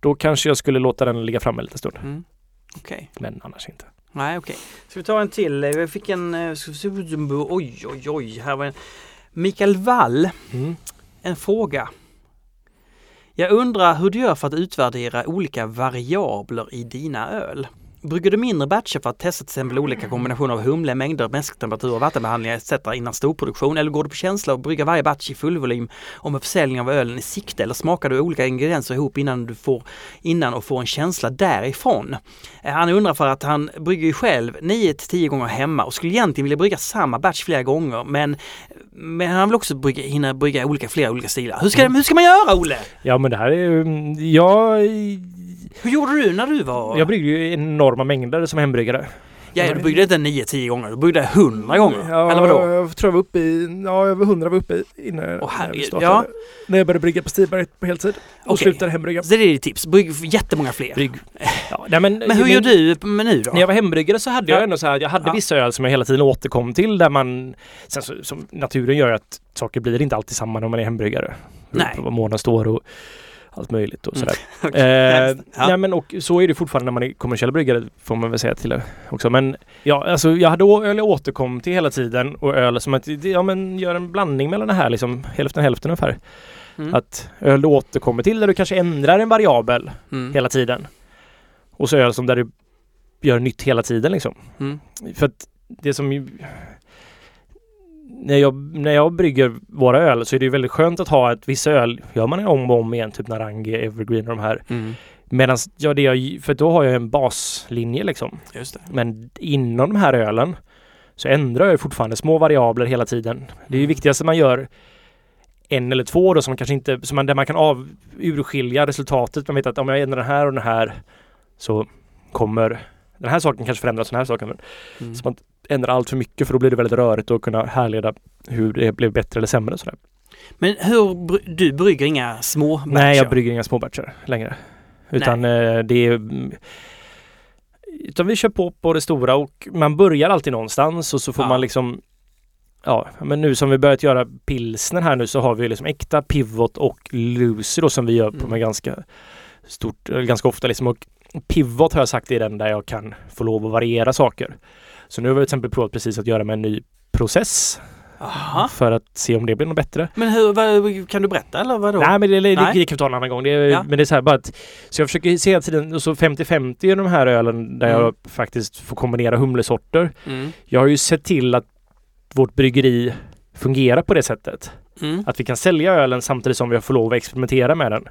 C: Då kanske jag skulle låta den ligga framme lite stund.
A: Mm. Okej.
C: Men annars inte.
A: Nej, okej. Ska vi ta en till? Jag fick en... eh, vi Oj, oj, oj. Här var en... Mikael Wall.
C: Mm.
A: En fråga. Jag undrar hur du gör för att utvärdera olika variabler i dina öl. Brygger du mindre batcher för att testa till exempel olika kombinationer av humle, mängder, mäsktemperatur, vattenbehandlingar etc. innan storproduktion? Eller går du på känsla och brygger varje batch i fullvolym och med försäljning av ölen i sikte? Eller smakar du olika ingredienser ihop innan du får innan och får en känsla därifrån? Eh, han undrar för att han brygger ju själv 9-10 gånger hemma och skulle egentligen vilja brygga samma batch flera gånger men, men han vill också brygga, hinna brygga olika, flera olika stilar. Hur ska, hur ska man göra Olle?
C: Ja men det här är ju... Mm, Jag,
A: hur gjorde du när du var...
C: jag bryggde ju enorma mängder som hembryggare.
A: ja, du bryggde inte 9-10 gånger, du bryggde 100 gånger.
C: Ja,
A: Eller vadå?
C: jag tror jag var uppe i, ja över 100 var uppe i innan jag-
A: Åh, herregud,
C: jag startade.
A: ja.
C: När jag började brygga på Stiberg på heltid. Och
A: Okej.
C: slutade hembrygga.
A: Så det är ditt tips, brygg jättemånga fler.
C: Brygg. Ja, nej, men,
A: Men hur gör du med nu då?
C: När jag var hembryggare så hade
A: Ja.
C: jag ändå så här, jag hade
A: Ja.
C: vissa öl som jag hela tiden återkom till där man Sen så, som naturen gör att saker blir inte alltid samma när man är hembryggare.
A: Nej.
C: På vad månaden står och allt möjligt och
A: Mm.
C: sådär.
A: Okej.
C: Eh,
A: Ja.
C: Nej men och så är det fortfarande när man är kommersiell bryggare får man väl säga till också. Men ja, alltså jag hade öl jag återkom till hela tiden och öl som att, ja men gör en blandning mellan det här liksom hälften hälften ungefär.
A: Mm.
C: Att öl du återkommer till där du kanske ändrar en variabel
A: Mm.
C: hela tiden. Och så öl som där du gör nytt hela tiden liksom.
A: Mm.
C: För att det som. När jag, när jag brygger våra öl så är det ju väldigt skönt att ha att vissa öl gör man om och om igen, typ Narangi, Evergreen och de här.
A: Mm.
C: Medan ja, det jag, för då har jag en baslinje liksom. Men inom de här ölen så ändrar jag fortfarande små variabler hela tiden. Det är ju
A: Mm.
C: viktigast att man gör en eller två då som kanske inte, som man, där man kan av, urskilja resultatet. Man vet att om jag ändrar den här och den här så kommer den här saken kanske förändras, den här saken. Men
A: Mm.
C: så man ändrar allt för mycket för då blir det väldigt rörigt att kunna härleda hur det blev bättre eller sämre. Sådär.
A: Men hur, du brygger inga små
C: Nej,
A: batcher?
C: jag brygger inga små batcher längre. Utan eh, det är mm, utan vi kör på på det stora och man börjar alltid någonstans och så får
A: Ja.
C: man liksom ja, men nu som vi börjat göra pilsner här nu så har vi liksom äkta pivot och lucy då som vi gör på
A: Mm.
C: med ganska stort, eller ganska ofta liksom. Och pivot har jag sagt är den där jag kan få lov att variera saker. Så nu har vi till exempel provat precis att göra med en ny process
A: Aha.
C: för att se om det blir något bättre.
A: Men hur, vad, kan du berätta eller vadå?
C: Nej men det, det,
A: Nej.
C: det kan vi ta en annan gång. Det,
A: Ja.
C: Men det är så här bara att Så jag försöker se hela tiden, och så 50-50 i de här ölen där
A: Mm.
C: jag faktiskt får kombinera humlesorter.
A: Mm.
C: Jag har ju sett till att vårt bryggeri fungerar på det sättet.
A: Mm.
C: Att vi kan sälja ölen samtidigt som vi får lov att experimentera med den.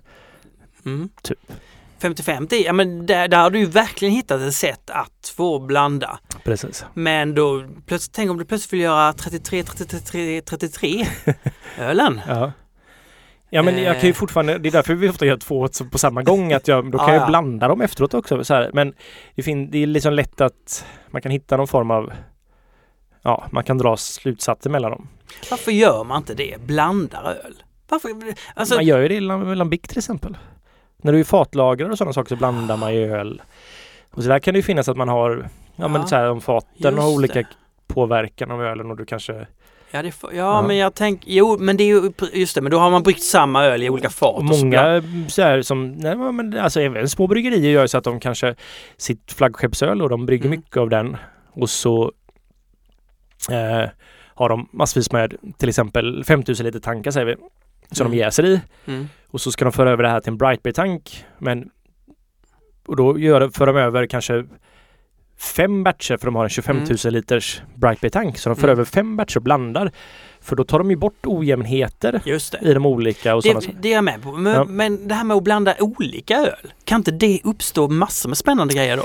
A: Mm.
C: Typ.
A: 50-50, ja men där, där har du ju verkligen hittat ett sätt att få blanda.
C: Precis.
A: Men då, plötsligt, tänk om du plötsligt vill göra 33, 33, 33 ölen.
C: Ja. Ja men jag kan ju
A: Eh.
C: fortfarande, det är därför vi ofta gör två på samma gång, att jag, då kan
A: Ja,
C: jag
A: ja.
C: blanda dem efteråt också. Så här. Men det, fin- det är liksom lätt att man kan hitta någon form av, ja man kan dra slutsatser mellan dem.
A: Varför gör man inte det? Blandar öl? Varför? Alltså,
C: man gör ju det i lam- lambic till exempel. När du är fatlagrar och sådana saker så blandar man ju öl. Och så där kan det ju finnas att man har, ja, men
A: Ja,
C: så här om faten har olika
A: det.
C: påverkan av ölen och du kanske
A: ja, det får, ja,
C: Ja.
A: men jag tänker, jo men det är ju, just det, men då har man bryggt samma öl i olika fat.
C: Och många så här som, nej men alltså även små bryggerier gör så att de kanske sitt flaggskeppsöl och de brygger
A: Mm.
C: mycket av den och så eh, har de massvis med till exempel 5000 liter tankar säger vi. Som
A: Mm.
C: de jäser i
A: Mm.
C: och så ska de föra över det här till en Brightbeer tank men och då gör, för de över kanske fem batcher för de har en 25 000 liters Brightbeer tank så de för
A: Mm.
C: över fem batcher och blandar för då tar de ju bort ojämnheter
A: det.
C: i de olika och
A: Det, det är jag med på. Men,
C: Ja.
A: men det här med att blanda olika öl, kan inte det uppstå massor med spännande grejer då?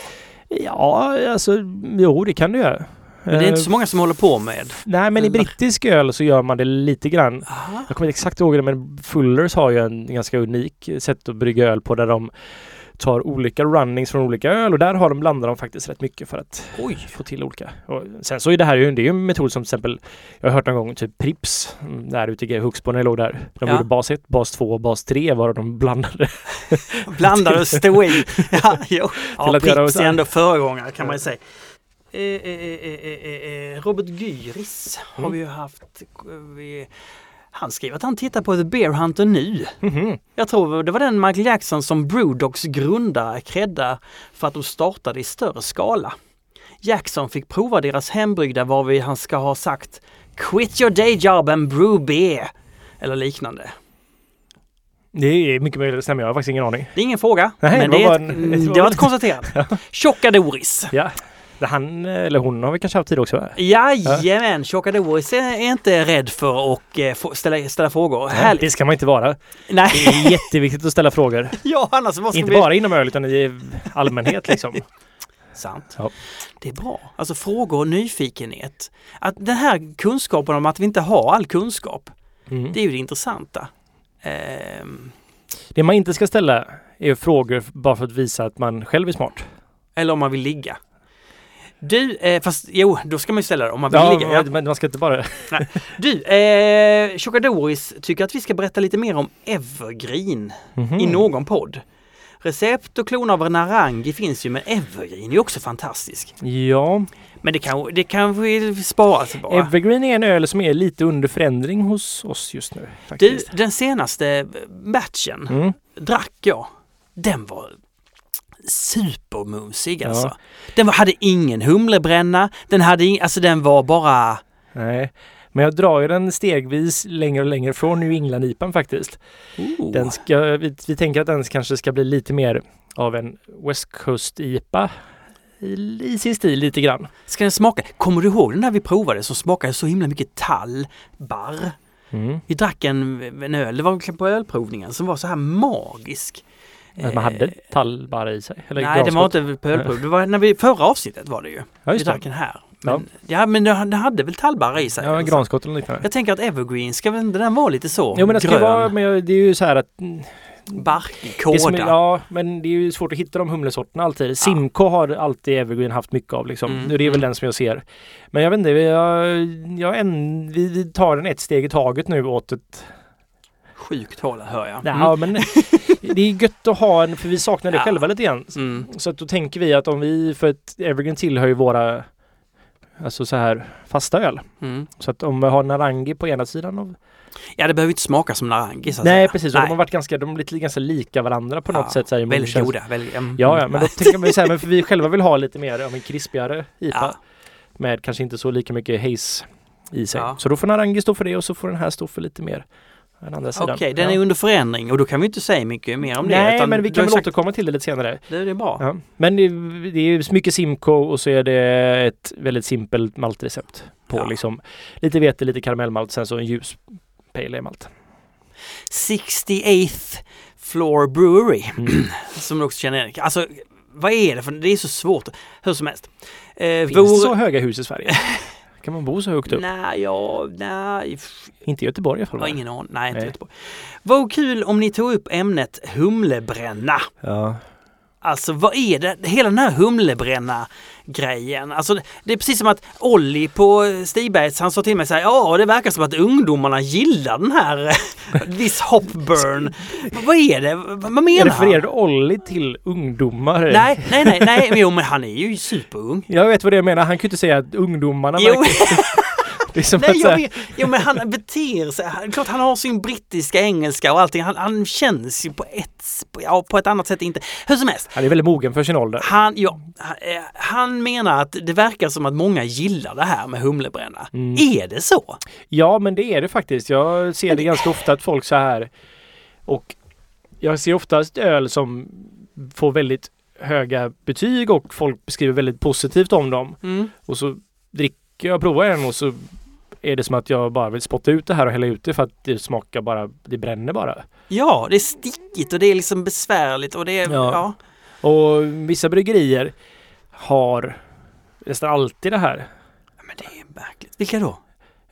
C: Ja, alltså jo det kan du göra.
A: Men det är inte
C: Eh,
A: så många som håller på med.
C: Nej, men i
A: eller?
C: brittisk öl så gör man det lite grann.
A: Aha.
C: Jag kommer inte exakt ihåg det, men Fullers har ju en ganska unik sätt att brygga öl på där de tar olika runnings från olika öl och där har de blandat dem faktiskt rätt mycket för att
A: Oj!
C: få till olika. Och sen så är det här ju, det är ju en metod som till exempel Jag har hört någon gång typ Prips mm, där ute i Huxbo när jag låg där. De
A: Ja.
C: gjorde bas 1, bas 2 och bas 3 var de blandade.
A: Blandar och stå i. Ja, jo. ja
C: så
A: är ändå föregångare kan man ju säga. Eh, eh, eh, Robert Gyris har
C: Mm.
A: vi ju haft. Vi, han skriver att han tittar på The Bear Hunter nu.
C: Mhm.
A: Jag tror det var den Michael Jackson som Brewdogs grundare creddar för att de startade i större skala. Jackson fick prova deras hembryggda varvid han ska ha sagt Quit your day job and brew beer. Eller liknande.
C: Det är mycket möjligt att stämma, jag har faktiskt ingen aning.
A: Det är ingen fråga.
C: Nej,
A: men
C: det
A: det,
C: var bara
A: ett,
C: en-
A: mm, det var ett konstaterande. Tjocka Doris.
C: Ja, det han eller hon har vi kanske haft tid också va?
A: Jajamän, Tjocka Doris är är inte rädd för att eh, ställa, ställa frågor.
C: Nej. Det ska man inte vara. Det
A: Nej,
C: är jätteviktigt att ställa frågor.
A: ja annars ska
C: Inte
A: vi...
C: bara inom öl utan i allmänhet liksom.
A: Sant.
C: Ja.
A: Det är bra. Alltså frågor och nyfikenhet. Att den här kunskapen om att vi inte har all kunskap,
C: Mm.
A: det är ju det intressanta. Ehm,
C: Det man inte ska ställa är frågor bara för att visa att man själv är smart.
A: eller om man vill ligga. Du, eh, fast jo, då ska man ju ställa det om man vill
C: Ja,
A: ligga. Ja.
C: men man ska inte bara...
A: Du, eh, Tjocka Doris tycker att vi ska berätta lite mer om Evergreen
C: Mhm.
A: i någon podd. Recept och klon av Narangi finns ju men Evergreen är ju också fantastisk.
C: Ja,
A: Men det kan, det kan vi spara sig bara.
C: Evergreen är en öl som är lite under förändring hos oss just nu.
A: Du,
C: Faktiskt.
A: den senaste batchen
C: Mm.
A: drack jag. Den var supermumsig
C: Ja.
A: alltså. Den var, hade ingen humlebränna. Den hade ing, alltså den var bara...
C: Nej. Men jag drar ju den stegvis längre och längre från New England-IPan faktiskt.
A: Oh.
C: Den ska, vi, vi tänker att den kanske ska bli lite mer av en West Coast-IPA i, i sin stil lite grann.
A: Ska den smaka? Kommer du ihåg den där vi provade som smakade så himla mycket tall, barr?
C: Mm.
A: Vi drack en, en öl, det var på ölprovningen, som var så här magisk.
C: Att man hade
A: Eh,
C: tall bara i sig. Eller
A: Nej, det var inte ölprov. Det var när vi, förra avsnittet var det ju.
C: Ja, just det.
A: drack den här. Men, ja. men den den hade väl tallbarr i sig?
C: Ja,
A: alltså.
C: granskott eller liknande.
A: Jag tänker att Evergreen, ska väl inte den vara lite så?
C: Jo men det ska
A: grön,
C: vara, men det är ju så här att mm,
A: barkig,
C: det som är,
A: kåda.
C: Ja, men det är ju svårt att hitta de humlesorterna alltid. Simco har alltid Evergreen haft mycket av liksom.
A: Mm,
C: Det är väl
A: mm.
C: den som jag ser. Men jag vet inte, jag, jag en, vi vi tar den ett steg i taget nu åt ett...
A: Sjukt hål hör jag.
C: Ja, men det är gött att ha en, för vi saknar det
A: Ja.
C: själva lite grann.
A: Mm.
C: Så att då tänker vi att om vi, för att Evergreen tillhör ju våra Alltså så här fasta öl.
A: Mm.
C: Så att om vi har Narangi på ena sidan av...
A: Ja, det behöver inte smaka som Narangi så att
C: Nej
A: säga.
C: precis, och de har varit ganska, de har blivit ganska lika varandra på något
A: Ja,
C: sätt. Så här, i
A: Väldigt goda. Väldigt, mm,
C: Ja, ja, men då
A: mm.
C: tänker man ju så här, men för vi själva vill ha lite mer av en krispigare IPA.
A: Ja.
C: Med kanske inte så lika mycket haze i sig.
A: Ja.
C: Så då får Narangi stå för det och så får den här stå för lite mer den.
A: Okej, den är
C: ja.
A: under förändring och då kan vi inte säga mycket mer om det.
C: Nej, men vi kan väl
A: sagt-
C: återkomma till det lite senare.
A: Det, det är bra.
C: Ja. Men det, det är mycket Simcoe och så är det ett väldigt simpelt maltrecept på
A: Ja.
C: liksom lite vete, lite karamellmalt, sen så en ljus pale ale malt.
A: 68th Floor Brewery,
C: Mm.
A: som du också känner igen. Alltså, vad är det för Det är så svårt. Hur som helst. Eh,
C: Finns
A: vore-
C: så höga hus i Sverige? kan man bo så högt upp?
A: Nej, ja, nej.
C: Inte i Göteborg i alla fall.
A: Jag har ingen aning. Nej, inte
C: Nej.
A: Göteborg. Vad kul om ni tog upp ämnet humlebränna.
C: Ja.
A: Alltså vad är det? Hela den här humlebränna-grejen. Alltså det- är precis som att Olli på Stigbergs, han sa till mig så här, ja det verkar som att ungdomarna gillar den här This Hopburn. vad är det? Vad menar han?
C: Refererar du Olli till ungdomar?
A: Nej, nej, nej, nej, men jo men han är ju superung.
C: Jag vet vad det menar. Han kan ju inte säga att ungdomarna
A: Jo.
C: Det är som
A: nej,
C: att
A: jag vet, jo men han beter sig, han- klart han har sin brittiska engelska och allting. Han, han känns ju på ett, på, ja, på ett annat sätt inte. Hur som helst.
C: Han är väldigt mogen för sin ålder.
A: Han, ja, han, eh, han menar att det verkar som att många gillar det här med humlebränna.
C: Mm.
A: Är det så?
C: Ja, men det är det faktiskt. Jag ser det ganska ofta att folk så här och jag ser oftast öl som får väldigt höga betyg och folk beskriver väldigt positivt om dem.
A: Mm.
C: Och så dricker jag, provar en och så är det som att jag bara vill spotta ut det här och hälla ut det för att det smakar bara, det bränner bara.
A: Ja, det är stickigt och det är liksom besvärligt och det är... Ja.
C: Ja. Och vissa bryggerier har nästan alltid det här.
A: Men det är märkligt. Vilka då?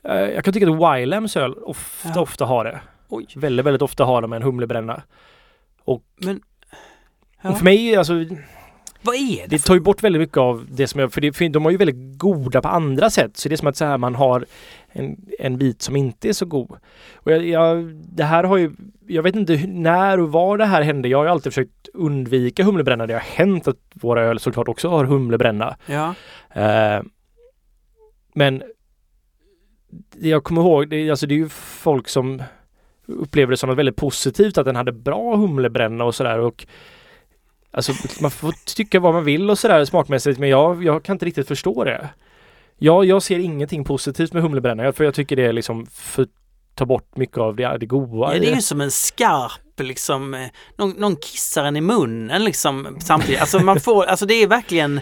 C: Eh, Jag kan tycka att Wilhelms öl ofta,
A: Ja.
C: ofta har det.
A: Oj.
C: Väldigt, väldigt ofta har de en humlebränna.
A: Men...
C: Och
A: Ja.
C: för mig, alltså,
A: Vad är det?
C: det
A: för-
C: tar ju bort väldigt mycket av det som jag, för det, fin- de är ju väldigt goda på andra sätt. Så det är som att så här, man har en, en bit som inte är så god. Och jag, jag, det här har ju, jag vet inte hur- när och var det här hände. Jag har ju alltid försökt undvika humlebränna. Det har hänt att våra öl såklart också har humlebränna.
A: Ja.
C: Eh, men jag kommer ihåg, det, alltså det är ju folk som upplever det som något väldigt positivt att den hade bra humlebränna och sådär och Alltså man får tycka vad man vill och sådär smakmässigt men jag, jag kan inte riktigt förstå det. Jag, jag ser ingenting positivt med humlebränna för jag tycker det är liksom för ta bort mycket av det, det goda.
A: ja, det är ju som en skarp liksom, eh, någon, någon kissar en i munnen liksom samtidigt. Alltså man får, alltså det är verkligen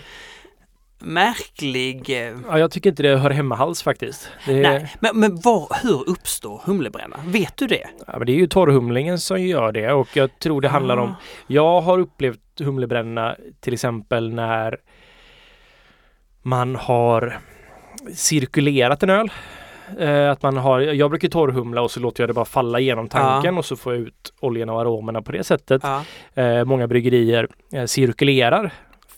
A: märklig... eh,
C: Ja, jag tycker inte det hör hemma alls faktiskt. Det
A: Nej, men, men vad, hur uppstår humlebränna? Vet du det?
C: ja, men det är ju torrhumlingen som gör det och jag tror det handlar om
A: Ah.
C: Jag har upplevt humlebränna till exempel när man har cirkulerat en öl. Eh, att man har, jag brukar torrhumla och så låter jag det bara falla genom tanken och så får jag ut oljorna och aromerna på det sättet.
A: Ja.
C: Eh, många bryggerier eh, cirkulerar.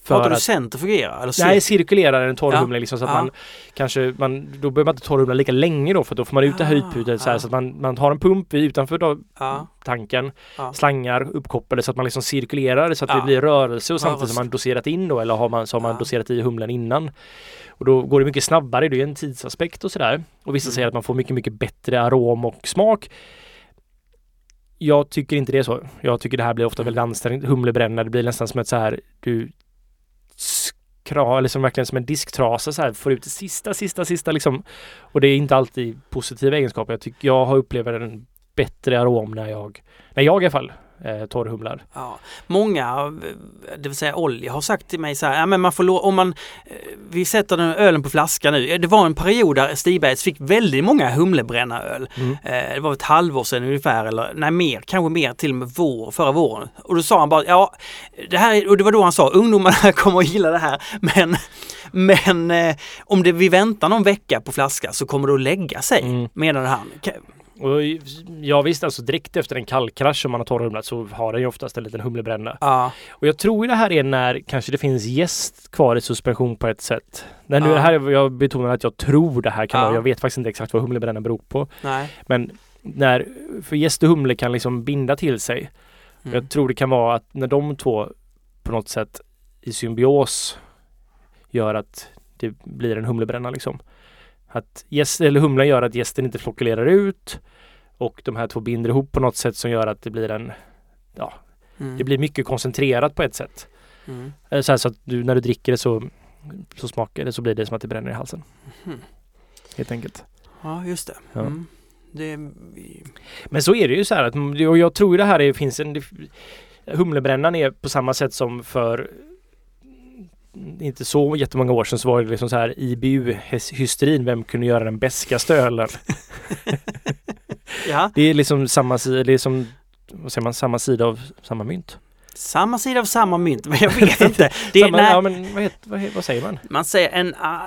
C: För
A: Pratar du
C: att,
A: centrifugera? Eller
C: nej,
A: cir-
C: cirkulerar en torrhumle liksom så att
A: Ja.
C: man kanske, man, då behöver man inte torrhumla lika länge då för då får man ut det här
A: Ah,
C: utbudet så, här,
A: ja.
C: så att man, man har en pump utanför då,
A: ja.
C: tanken.
A: Ja.
C: Slangar uppkopplade så att man liksom cirkulerar så att
A: Ja.
C: det blir rörelse och samtidigt som man doserat in då eller har man, så har man
A: Ja.
C: doserat i humlen innan. Och då går det mycket snabbare, det är en tidsaspekt och sådär. Och vissa
A: Mm.
C: säger att man får mycket, mycket bättre arom och smak. Jag tycker inte det är så. Jag tycker det här blir ofta
A: Mm.
C: väldigt ansträngt. Humlebränna, det blir nästan som ett så här du skra, eller som verkligen som en disktrasa så här, får ut det sista, sista, sista liksom. Och det är inte alltid positiva egenskaper. Jag tycker jag har upplevt en bättre arom när jag, när jag i alla fall, eh, torrhumlar.
A: Ja. Många, det vill säga Olli, har sagt till mig så här, ja, men man får om man, eh, vi sätter den ölen på flaska nu. Det var en period där Stigbergs fick väldigt många humlebränna-öl.
C: Mm.
A: Eh, Det var ett halvår sedan ungefär, eller nej mer, kanske mer till och med vår, förra våren. Och då sa han bara, ja, det här, och det var då han sa, ungdomarna kommer att gilla det här, men, men eh, om det, vi väntar någon vecka på flaska så kommer det att lägga sig,
C: Mm.
A: menade han.
C: Och ja visst, alltså direkt efter en kallkrasch om man har torrhumlat så har den ju oftast en liten humlebränna.
A: Ja,
C: Och jag tror ju det här är när kanske det finns gäst kvar i suspension på ett sätt. När nu
A: Ja.
C: det här, är- jag betonar att jag tror det här kan vara, jag vet faktiskt inte exakt vad humlebränna beror på.
A: nej.
C: Men när, för gäst och humle kan liksom binda till sig.
A: Mm.
C: Jag tror det kan vara att när de två på något sätt i symbios gör att det blir en humlebränna liksom. Att gäst, eller humlan gör att gästen inte flockulerar ut och de här två binder ihop på något sätt som gör att det blir en
A: Mm.
C: det blir mycket koncentrerat på ett sätt.
A: Mm.
C: Eh, Så, här, så att du, när du dricker det så, så smakar det så blir det som att det bränner i halsen.
A: Mhm.
C: Helt enkelt.
A: Ja, just det.
C: Ja.
A: Mm. det
C: Men så är det ju så här att och jag tror det här är, finns en Humlebrännan är på samma sätt som för inte så jättemånga år sedan så var det liksom så här IBU-hysterin, vem kunde göra den bäskaste ölen?
A: ja,
C: Det är liksom samma sida, det är som, vad säger man, samma sida av samma mynt.
A: samma sida av samma mynt, men jag vet inte. Det, är-
C: samma, ja, men vad, heter, vad, vad säger man?
A: Man säger en, ah,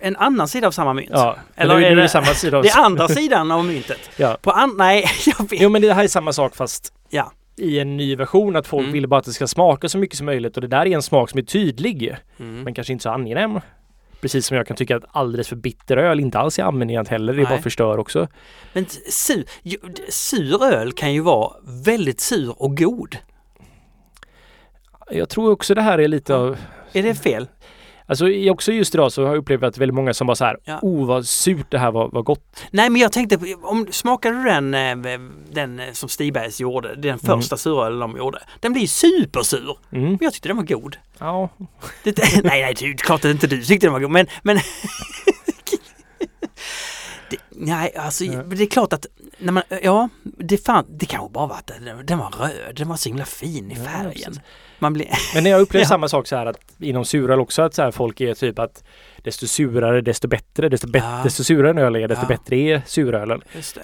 A: en annan sida av samma mynt.
C: Ja,
A: Eller är
C: är det,
A: det-
C: samma sida av
A: Det andra sidan av myntet.
C: Ja.
A: På an, nej, jag vet.
C: Jo men det här är samma sak fast
A: Ja.
C: I en ny version att folk
A: Mm.
C: vill bara att det ska smaka så mycket som möjligt och det där är en smak som är tydlig
A: Mm.
C: men kanske inte så angenäm. Precis som jag kan tycka att alldeles för bitter öl inte alls är användningen heller, det
A: Nej.
C: bara förstör också.
A: Men sur, sur öl kan ju vara väldigt sur och god.
C: Jag tror också det här är lite av
A: Är det fel?
C: Alltså också just idag så har jag upplevt att väldigt många som bara så här,
A: Ja.
C: oh vad surt det här var, var gott.
A: Nej men jag tänkte, om smakade du den, eh, den eh, som Stibergs gjorde, den
C: Mm.
A: första surölen de gjorde? Den blir supersur.
C: Mm.
A: Men jag tyckte den var god.
C: Ja,
A: Det, nej, nej, det klart att inte du tyckte den var god, men... men det, nej, alltså
C: Ja.
A: det är klart att när man, ja, det, fan, det kanske bara var att den, den var röd, den var så himla fin i
C: Ja,
A: färgen.
C: precis.
A: Man blir,
C: men jag upplever
A: Ja.
C: samma sak så här att inom suröl också att så här folk är typ att desto surare desto bättre, desto, bet-
A: Ja.
C: desto surare en öl är desto
A: Ja.
C: bättre är surölen.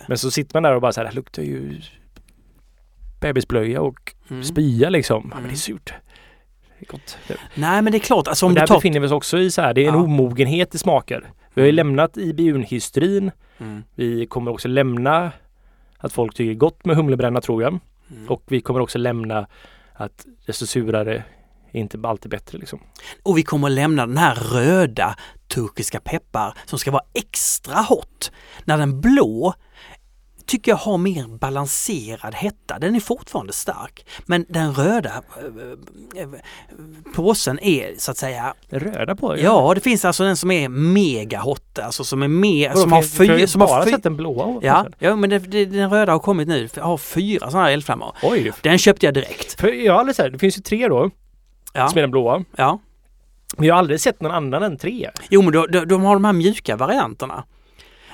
C: Men så sitter man där och bara så här, det luktar ju bebisblöja och
A: Mm.
C: spya liksom. Ja, men
A: Mm.
C: det är surt. Det är gott.
A: Nej men det är klart, alltså om
C: och där
A: tar...
C: befinner vi oss också i så här, det är en omogenhet i smaker. Vi har ju
A: Mm.
C: lämnat IBU-hysterin.
A: Mm.
C: Vi kommer också lämna att folk tycker gott med humlebränna tror jag.
A: Mm.
C: Och vi kommer också lämna att desto surare är inte alltid bättre liksom.
A: Och vi kommer att lämna den här röda turkiska peppar som ska vara extra hot. När den blå tycker jag har mer balanserad hetta. Den är fortfarande stark. Men den röda äh, äh, påsen är så att säga,
C: Det röda på det.
A: ja det finns alltså den som är mega hot, alltså som är mer,
C: Vadå,
A: som har
C: jag
A: fyra, som har
C: bara
A: fy,
C: sett den blåa.
A: Ja, ja men det, det, den röda har kommit nu, har fyra sådana här eldflammor.
C: Oj.
A: Den köpte jag direkt.
C: För jag har aldrig sett, det finns ju tre då,
A: Ja,
C: som är den blåa.
A: ja.
C: Men jag har aldrig sett någon annan än tre.
A: Jo men de, de, de har de här mjuka varianterna.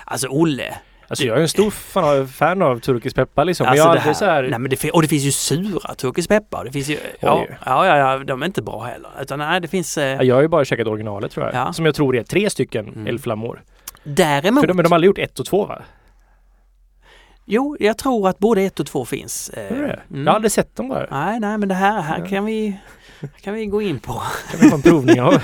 A: Alltså Olle,
C: Alltså jag är en stor fan av, fan av turkisk peppar liksom. men
A: Alltså
C: jag
A: det
C: aldrig så här...
A: Nej, men det, och det finns ju sura turkisk peppar. Det finns ju, ja, ja, ja, ja, de är inte bra heller. Utan nej, det finns... Eh,
C: Ja, Jag har ju bara käkat originalet tror jag.
A: Ja.
C: Som jag tror är tre stycken
A: Mm.
C: eldflammor.
A: däremot,
C: För de, men de har aldrig gjort ett och två va?
A: jo, jag tror att både ett och två finns. Eh, mm.
C: Jag har aldrig sett dem bara.
A: Nej, nej, men det här, här
C: Ja.
A: kan vi här kan vi gå in på.
C: Kan vi få en provning av?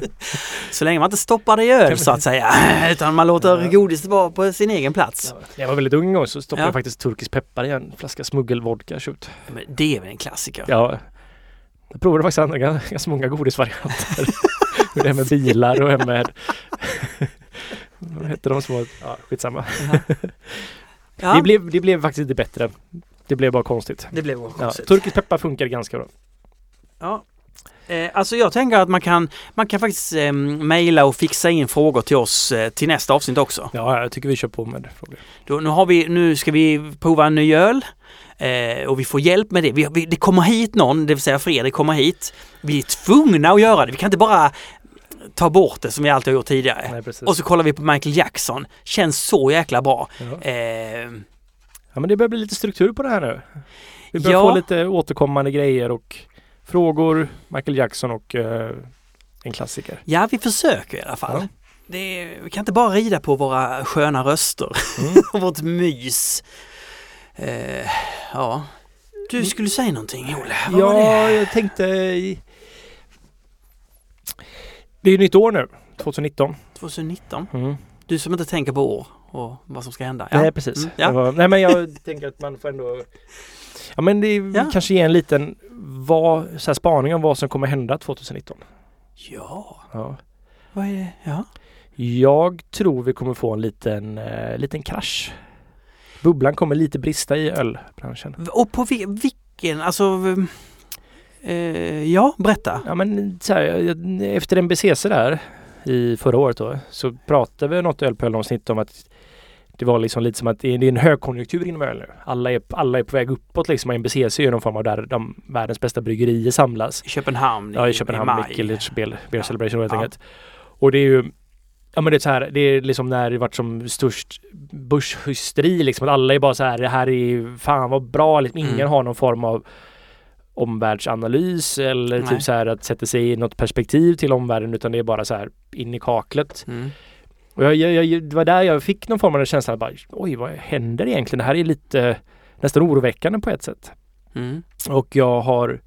A: Så länge man inte stoppar det i öl så att säga. Utan man låter
C: Ja.
A: godiset vara på sin egen plats.
C: När jag var väldigt ung en gång så stoppade
A: Ja.
C: jag faktiskt turkisk peppar i en flaska smuggelvodka köpt.
A: Men det är väl en klassiker?
C: Ja. Jag provade faktiskt andra ganska, många godisvarianter. det här med bilar och en med... Vad hette de små? Ja, skitsamma.
A: Ja,
C: Det, blev, det blev faktiskt inte bättre. Det blev bara konstigt.
A: det blev
C: Ja,
A: konstigt.
C: turkisk peppar funkar ganska bra.
A: Ja. Eh, alltså jag tänker att man kan, man kan faktiskt eh, mejla och fixa in frågor till oss eh, till nästa avsnitt också.
C: Ja, jag tycker vi kör på med frågor.
A: Då, nu, har vi, nu ska vi prova en ny öl eh, och vi får hjälp med det. Vi, vi, det kommer hit någon, det vill säga Fredrik kommer hit. Vi är tvungna att göra det. Vi kan inte bara ta bort det som vi alltid har gjort tidigare.
C: Nej.
A: Och så kollar vi på Michael Jackson. Känns så jäkla bra.
C: ja.
A: Eh,
C: ja, men det börjar bli lite struktur på det här nu. Vi börjar
A: Ja.
C: få lite återkommande grejer och frågor, Michael Jackson och eh, en klassiker.
A: ja, vi försöker i alla fall.
C: Ja.
A: Det, vi kan inte bara rida på våra sköna röster
C: Mm.
A: och vårt mys. Eh, ja. Du skulle säga någonting Olle. Vad
C: Ja, jag tänkte... Det är ju nytt år nu, 2019.
A: 2019.
C: Mm.
A: Du som inte tänker på år och vad som ska hända. Ja.
C: Nej, precis.
A: Mm, ja.
C: Var, nej, men jag tänker att man får ändå... Ja, men det
A: Ja.
C: kanske ger en liten vad, så här, spaning om vad som kommer hända 2019.
A: Ja,
C: Ja.
A: vad är det? Ja.
C: Jag tror vi kommer få en liten, eh, liten krasch. Bubblan kommer lite brista i ölbranschen.
A: Och på vi, vilken, alltså... Eh, ja, berätta.
C: Ja men så här, efter NBCC där i förra året då så pratade vi något ölpöl-avsnitt om att det var liksom lite som att det är en högkonjunktur inom öl nu. Alla är, alla är på väg uppåt liksom. NBCC är någon form av där de världens bästa bryggerier samlas.
A: I Köpenhamn
C: Ja, i Köpenhamn,
A: i maj.
C: Beer, beer. Celebration helt
A: Ja.
C: enkelt. Och det är ju Ja men det är så här, det är liksom när det varit som störst börshysteri liksom. Att alla är bara så här, det här är fan vad bra. Liksom. Ingen
A: Mm.
C: har någon form av omvärldsanalys eller
A: Nej.
C: typ så här att sätta sig i något perspektiv till omvärlden utan det är bara så här in i kaklet.
A: Mm.
C: Och jag, jag, jag, det var där jag fick någon form av känsla bara, oj vad händer egentligen? Det här är lite nästan oroväckande på ett sätt.
A: Mm.
C: Och jag har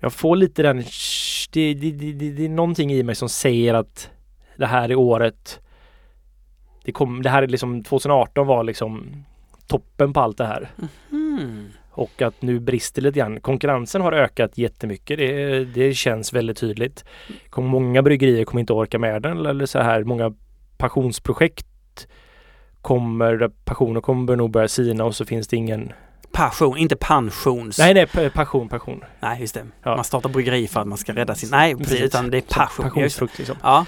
C: Jag får lite den det, det, det, det, det är någonting i mig som säger att det här är året det, kom, det här är liksom 2018 var liksom toppen på allt det här.
A: Mm.
C: Och att nu brister lite grann. Konkurrensen har ökat jättemycket. Det, det känns väldigt tydligt. Kommer många bryggerier kommer inte orka med den eller så här. Många passionsprojekt kommer, där passioner kommer nog börja sina och så finns det ingen
A: Passion, inte pensions...
C: Nej, nej, pa- passion, passion.
A: Nej, just det.
C: Ja.
A: Man startar bryggeri för att man ska rädda sin... Nej, precis. Utan det är passion.
C: Passionsfrukt liksom.
A: Ja.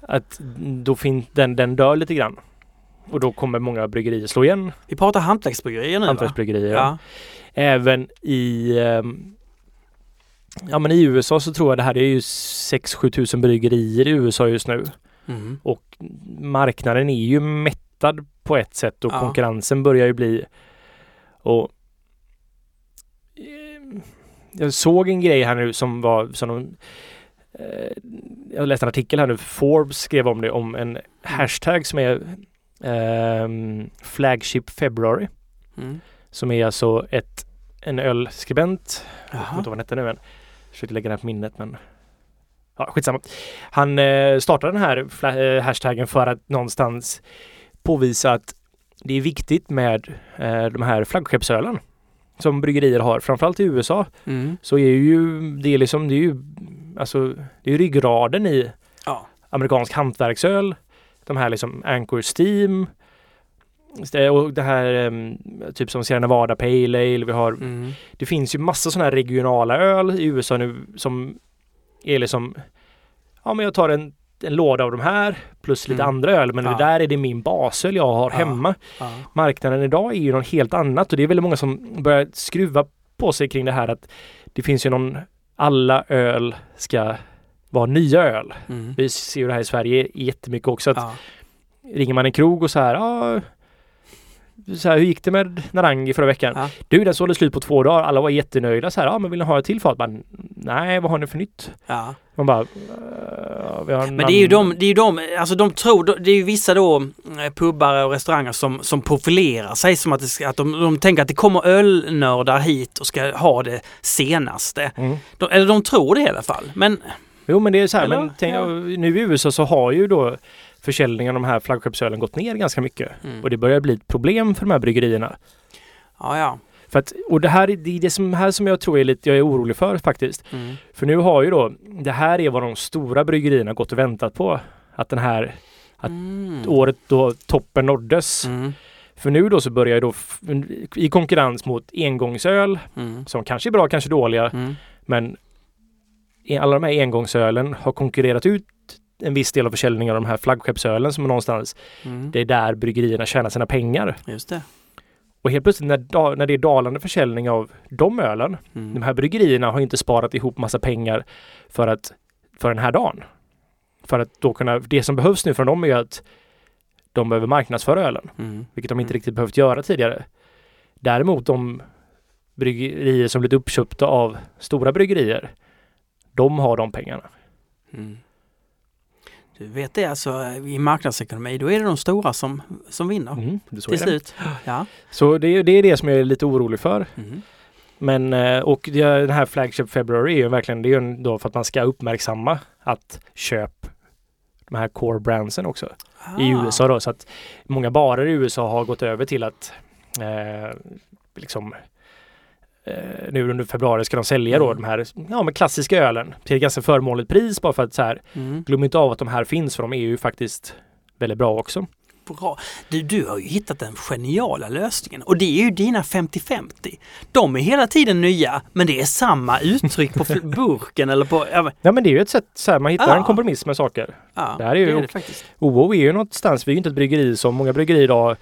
C: Att då finns den, den dör lite grann. Och då kommer många bryggerier slå igen.
A: Vi pratar hantverksbryggerier nu?
C: Hantverksbryggerier.
A: Ja.
C: Även i ehm, Ja men i USA så tror jag det här är ju 6-7 tusen bryggerier i USA just nu.
A: Mm.
C: Och marknaden är ju mättad på ett sätt och
A: Ja.
C: konkurrensen börjar ju bli och eh, jag såg en grej här nu som var som de, eh, jag läste en artikel här nu, Forbes skrev om det om en hashtag som är ehm, Flagship February
A: Mm.
C: som är alltså ett en ölskribent jag kommer
A: Jaha.
C: inte vad han hette nu än. Försökte lägga den på minnet men Ja, skitsamma. Han eh, startade den här eh, hashtaggen för att någonstans påvisa att det är viktigt med eh, de här flaggskeppsölen som bryggerier har. Framförallt i USA
A: Mm.
C: så är ju det är liksom det är ju alltså det är ryggraden i
A: Ja.
C: amerikansk hantverksöl. De här liksom Anchor Steam och det här em, typ som Sierra Nevada Pale Ale. Vi har
A: Mm.
C: det finns ju massa sådana här regionala öl i USA nu som är liksom Ja men jag tar en, en låda av de här plus lite
A: Mm.
C: andra öl men
A: Ja.
C: det där är det min basöl jag har
A: Ja.
C: hemma.
A: Ja.
C: Marknaden idag är ju något helt annat och det är väldigt många som börjar skruva på sig kring det här att det finns ju någon alla öl ska vara nya öl.
A: Mm.
C: Vi ser ju det här i Sverige jättemycket också att ringer man en krog och så här, ja så här, hur gick det med Narangi förra veckan?
A: Ja.
C: Du, den sålde slut på två dagar. Alla var jättenöjda så här, ja men vill ni ha ett till fat? Man, Nej, vad har ni för nytt?
A: Ja.
C: Man bara, "Eh,
A: Men det är ju de, det är ju de, alltså de tror, det är ju vissa då eh, pubbar och restauranger som, som profilerar sig som att, det att de, de tänker att det kommer ölnördar hit och ska ha det senaste.
C: Mm.
A: De, eller de tror det i alla fall. Men
C: Jo men det är så här,
A: Eller?
C: men tänk,
A: Ja.
C: nu i USA så har ju då försäljningen av de här flaggskeppsölen gått ner ganska mycket.
A: Mm.
C: Och det börjar bli ett problem för de här bryggerierna.
A: ja, ja.
C: För att, och det här är det, är det som, här som jag tror är lite, jag är orolig för faktiskt.
A: Mm.
C: För nu har ju då, det här är vad de stora bryggerierna gått och väntat på. Att den här, Att
A: Mm.
C: året då toppen nåddes.
A: Mm.
C: För nu då så börjar ju då i konkurrens mot engångsöl
A: Mm.
C: som kanske är bra, kanske dåliga.
A: Mm.
C: Men alla de här engångsölen har konkurrerat ut en viss del av försäljningen av de här flaggskeppsölen som är någonstans.
A: Mm.
C: Det är där bryggerierna tjänar sina pengar.
A: Just det.
C: Och helt plötsligt när, när det är dalande försäljning av de ölen.
A: Mm.
C: De här bryggerierna har inte sparat ihop massa pengar för att för den här dagen. För att då kunna, det som behövs nu från dem är att de behöver marknadsföra ölen,
A: Mm.
C: vilket de inte
A: Mm.
C: riktigt behövt göra tidigare. Däremot de bryggerier som blivit uppköpta av stora bryggerier, de har de pengarna.
A: Mm. Du vet det alltså i marknadsekonomi, då är det de stora som, som vinner
C: Mm,
A: till slut. Ja.
C: Så det, är- det är det som jag är lite orolig för.
A: Mm.
C: Men eh, och den här Flagship February är ju verkligen, det är ju då för att man ska uppmärksamma att köp de här core brandsen också. i
A: Ah.
C: USA då. Så att många barer i USA har gått över till att eh, liksom eh, nu under februari ska de sälja då
A: Mm.
C: de här ja, men klassiska ölen till ett ganska förmånligt pris bara för att så här
A: Mm.
C: glöm inte av att de här finns för de är ju faktiskt väldigt bra också.
A: Bra. Du, du har ju hittat den geniala lösningen och det är ju dina 50-50. De är hela tiden nya men det är samma uttryck på burken eller på... Ja, men-
C: Ja men det är ju ett sätt så här, man hittar
A: Ja.
C: en kompromiss med saker.
A: ja,
C: Det här är ju-
A: det, är det faktiskt.
C: OO är ju någonstans, vi är ju inte ett bryggeri som många bryggerier idag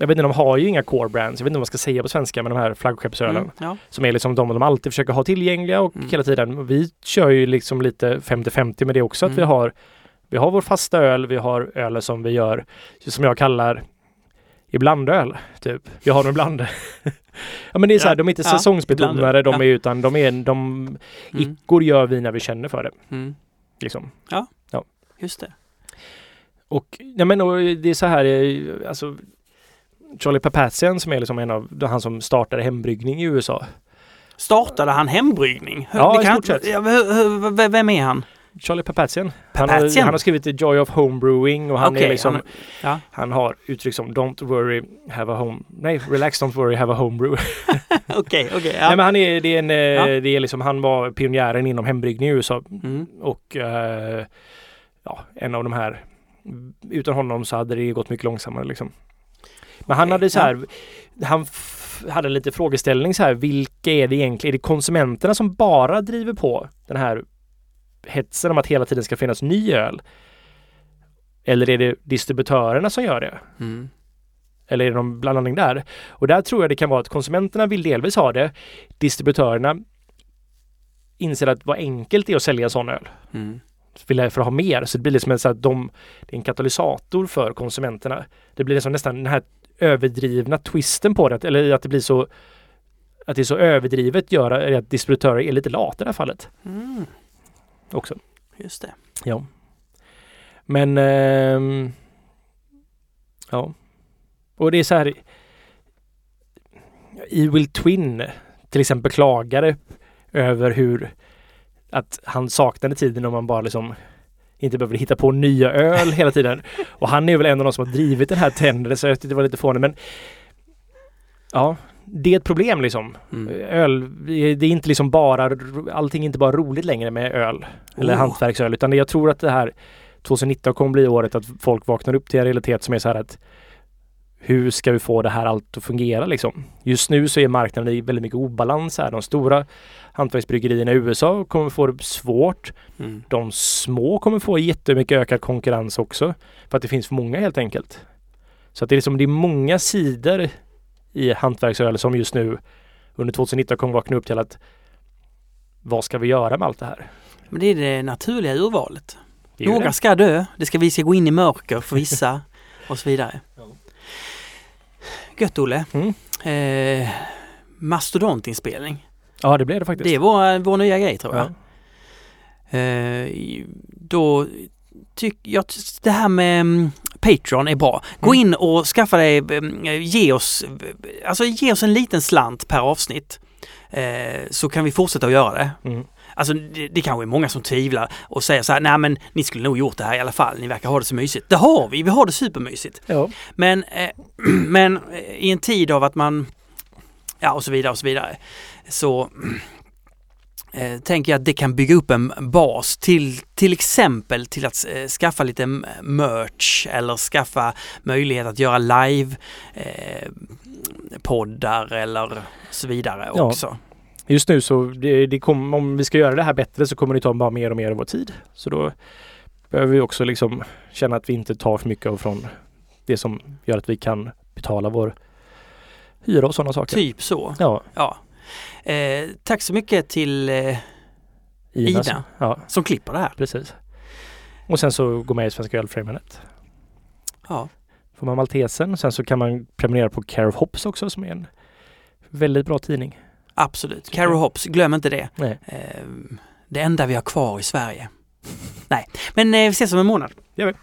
C: jag vet inte, de har ju inga core brands. Jag vet inte vad man ska säga på svenska med de här flaggskeppsölen.
A: Mm, ja.
C: Som är liksom de de alltid försöker ha tillgängliga och
A: Mm.
C: hela tiden. Vi kör ju liksom lite 50-50 med det också. Att
A: Mm.
C: vi har Vi har vår fasta öl, vi har öl som vi gör som jag kallar iblandöl. Typ. Vi har dem ibland. ja men det är så här,
A: Ja,
C: de är inte
A: ja,
C: säsongsbetonade de
A: ja.
C: är utan de är de
A: Mm,
C: ickor gör vi när vi känner för det.
A: mm,
C: Liksom.
A: just det.
C: Och, nej men, och det är så här, eh, alltså Charlie Papazian som är liksom en av han som startade hembryggning i USA.
A: Startade han hembryggning? Hur-
C: Ja, i stort sett.
A: Vem är han?
C: Charlie Papazian. Han har, han har skrivit The Joy of Homebrewing och han
A: Okej,
C: är liksom
A: han- ja.
C: Han har uttryck som Don't worry, have a home... Nej, relax, don't worry, have a homebrew.
A: Okej, okej.
C: Nej
A: ja.
C: men han är, det är en, eh,
A: Ja.
C: det är liksom, han var pionjären inom hembryggning i USA
A: Mm.
C: och eh, ja, en av de här utan honom så hade det gått mycket långsammare liksom. Men han
A: Okej,
C: hade så här, han hade lite frågeställning så här, vilka är det egentligen? Är det konsumenterna som bara driver på den här hetsen om att hela tiden ska finnas ny öl? Eller är det distributörerna som gör det?
A: Mm.
C: Eller är det någon blandning där? Och där tror jag det kan vara att konsumenterna vill delvis ha det. Distributörerna inser att vad enkelt det är att sälja sån öl.
A: Mm.
C: Vill för att ha mer. Så det blir liksom en, så att de, det är en katalysator för konsumenterna. Det blir liksom nästan den här överdrivna twisten på det. Eller att det blir så att det är så överdrivet gör att distributörer är lite lata i det här fallet
A: Mm.
C: också.
A: Just det.
C: Ja. Men ehm, ja. Och det är så här. Evil Twin till exempel klagade över hur att han saknade tiden om man bara liksom inte behöver hitta på nya öl hela tiden. Och han är väl en av de som har drivit den här trenden så jag tyckte det var lite fånigt men Ja, det är ett problem liksom.
A: Mm.
C: Öl, det är inte liksom bara, allting är inte bara roligt längre med öl. Eller
A: Oh.
C: hantverksöl. Utan jag tror att det här 2019 kommer bli året att folk vaknar upp till en realitet som är så här att hur ska vi få det här allt att fungera liksom? Just nu så är marknaden i väldigt mycket obalans här. De stora hantverksbryggerierna i USA kommer få det svårt.
A: Mm.
C: De små kommer få jättemycket ökad konkurrens också. För att det finns för många helt enkelt. Så att det är liksom, det är många sidor i hantverksöl som just nu under 2019 kommer vakna upp till att vad ska vi göra med allt det här?
A: Men det är det naturliga urvalet.
C: Det
A: Några
C: det.
A: ska dö, det ska vi ska gå in i mörker för vissa och så vidare. Gött Olle.
C: Mm.
A: Eh, mastodontinspelning.
C: Ja, det blev det faktiskt.
A: Det är vår, nya grej tror jag.
C: ja.
A: Eh, då tycker jag att det här med mm, Patreon är bra. Gå
C: Mm.
A: in och skaffa dig, mm, ge oss, alltså ge oss en liten slant per avsnitt. Eh, så kan vi fortsätta att göra det.
C: Mm.
A: Alltså det, det kanske är många som tvivlar och säger så här, nej men ni skulle nog gjort det här i alla fall, ni verkar ha det så mysigt. Det har vi, vi har det supermysigt.
C: ja.
A: Men, eh, men eh, i en tid av att man, ja och så vidare och så vidare, så eh, tänker jag att det kan bygga upp en bas till till exempel till att eh, skaffa lite merch eller skaffa möjlighet att göra live eh, poddar eller så vidare
C: Ja.
A: också.
C: Just nu så det, det kom, om vi ska göra det här bättre så kommer det ta bara mer och mer av vår tid. Så då behöver vi också liksom känna att vi inte tar för mycket av från det som gör att vi kan betala vår hyra och sådana saker.
A: Typ så.
C: Ja,
A: Ja. Eh, tack så mycket till eh,
C: Ina.
A: Ida.
C: Ja,
A: som klipper det här.
C: precis. Och sen så går med i Svenska Ölfrämjandet.
A: Ja.
C: Får man Maltesen. Sen så kan man prenumerera på Care of Hops också som är en väldigt bra tidning.
A: Absolut. Caro Hops, glöm inte det.
C: Nej,
A: Eh, det enda vi har kvar i Sverige. Nej, men eh, vi ses om en månad.
C: gör vi.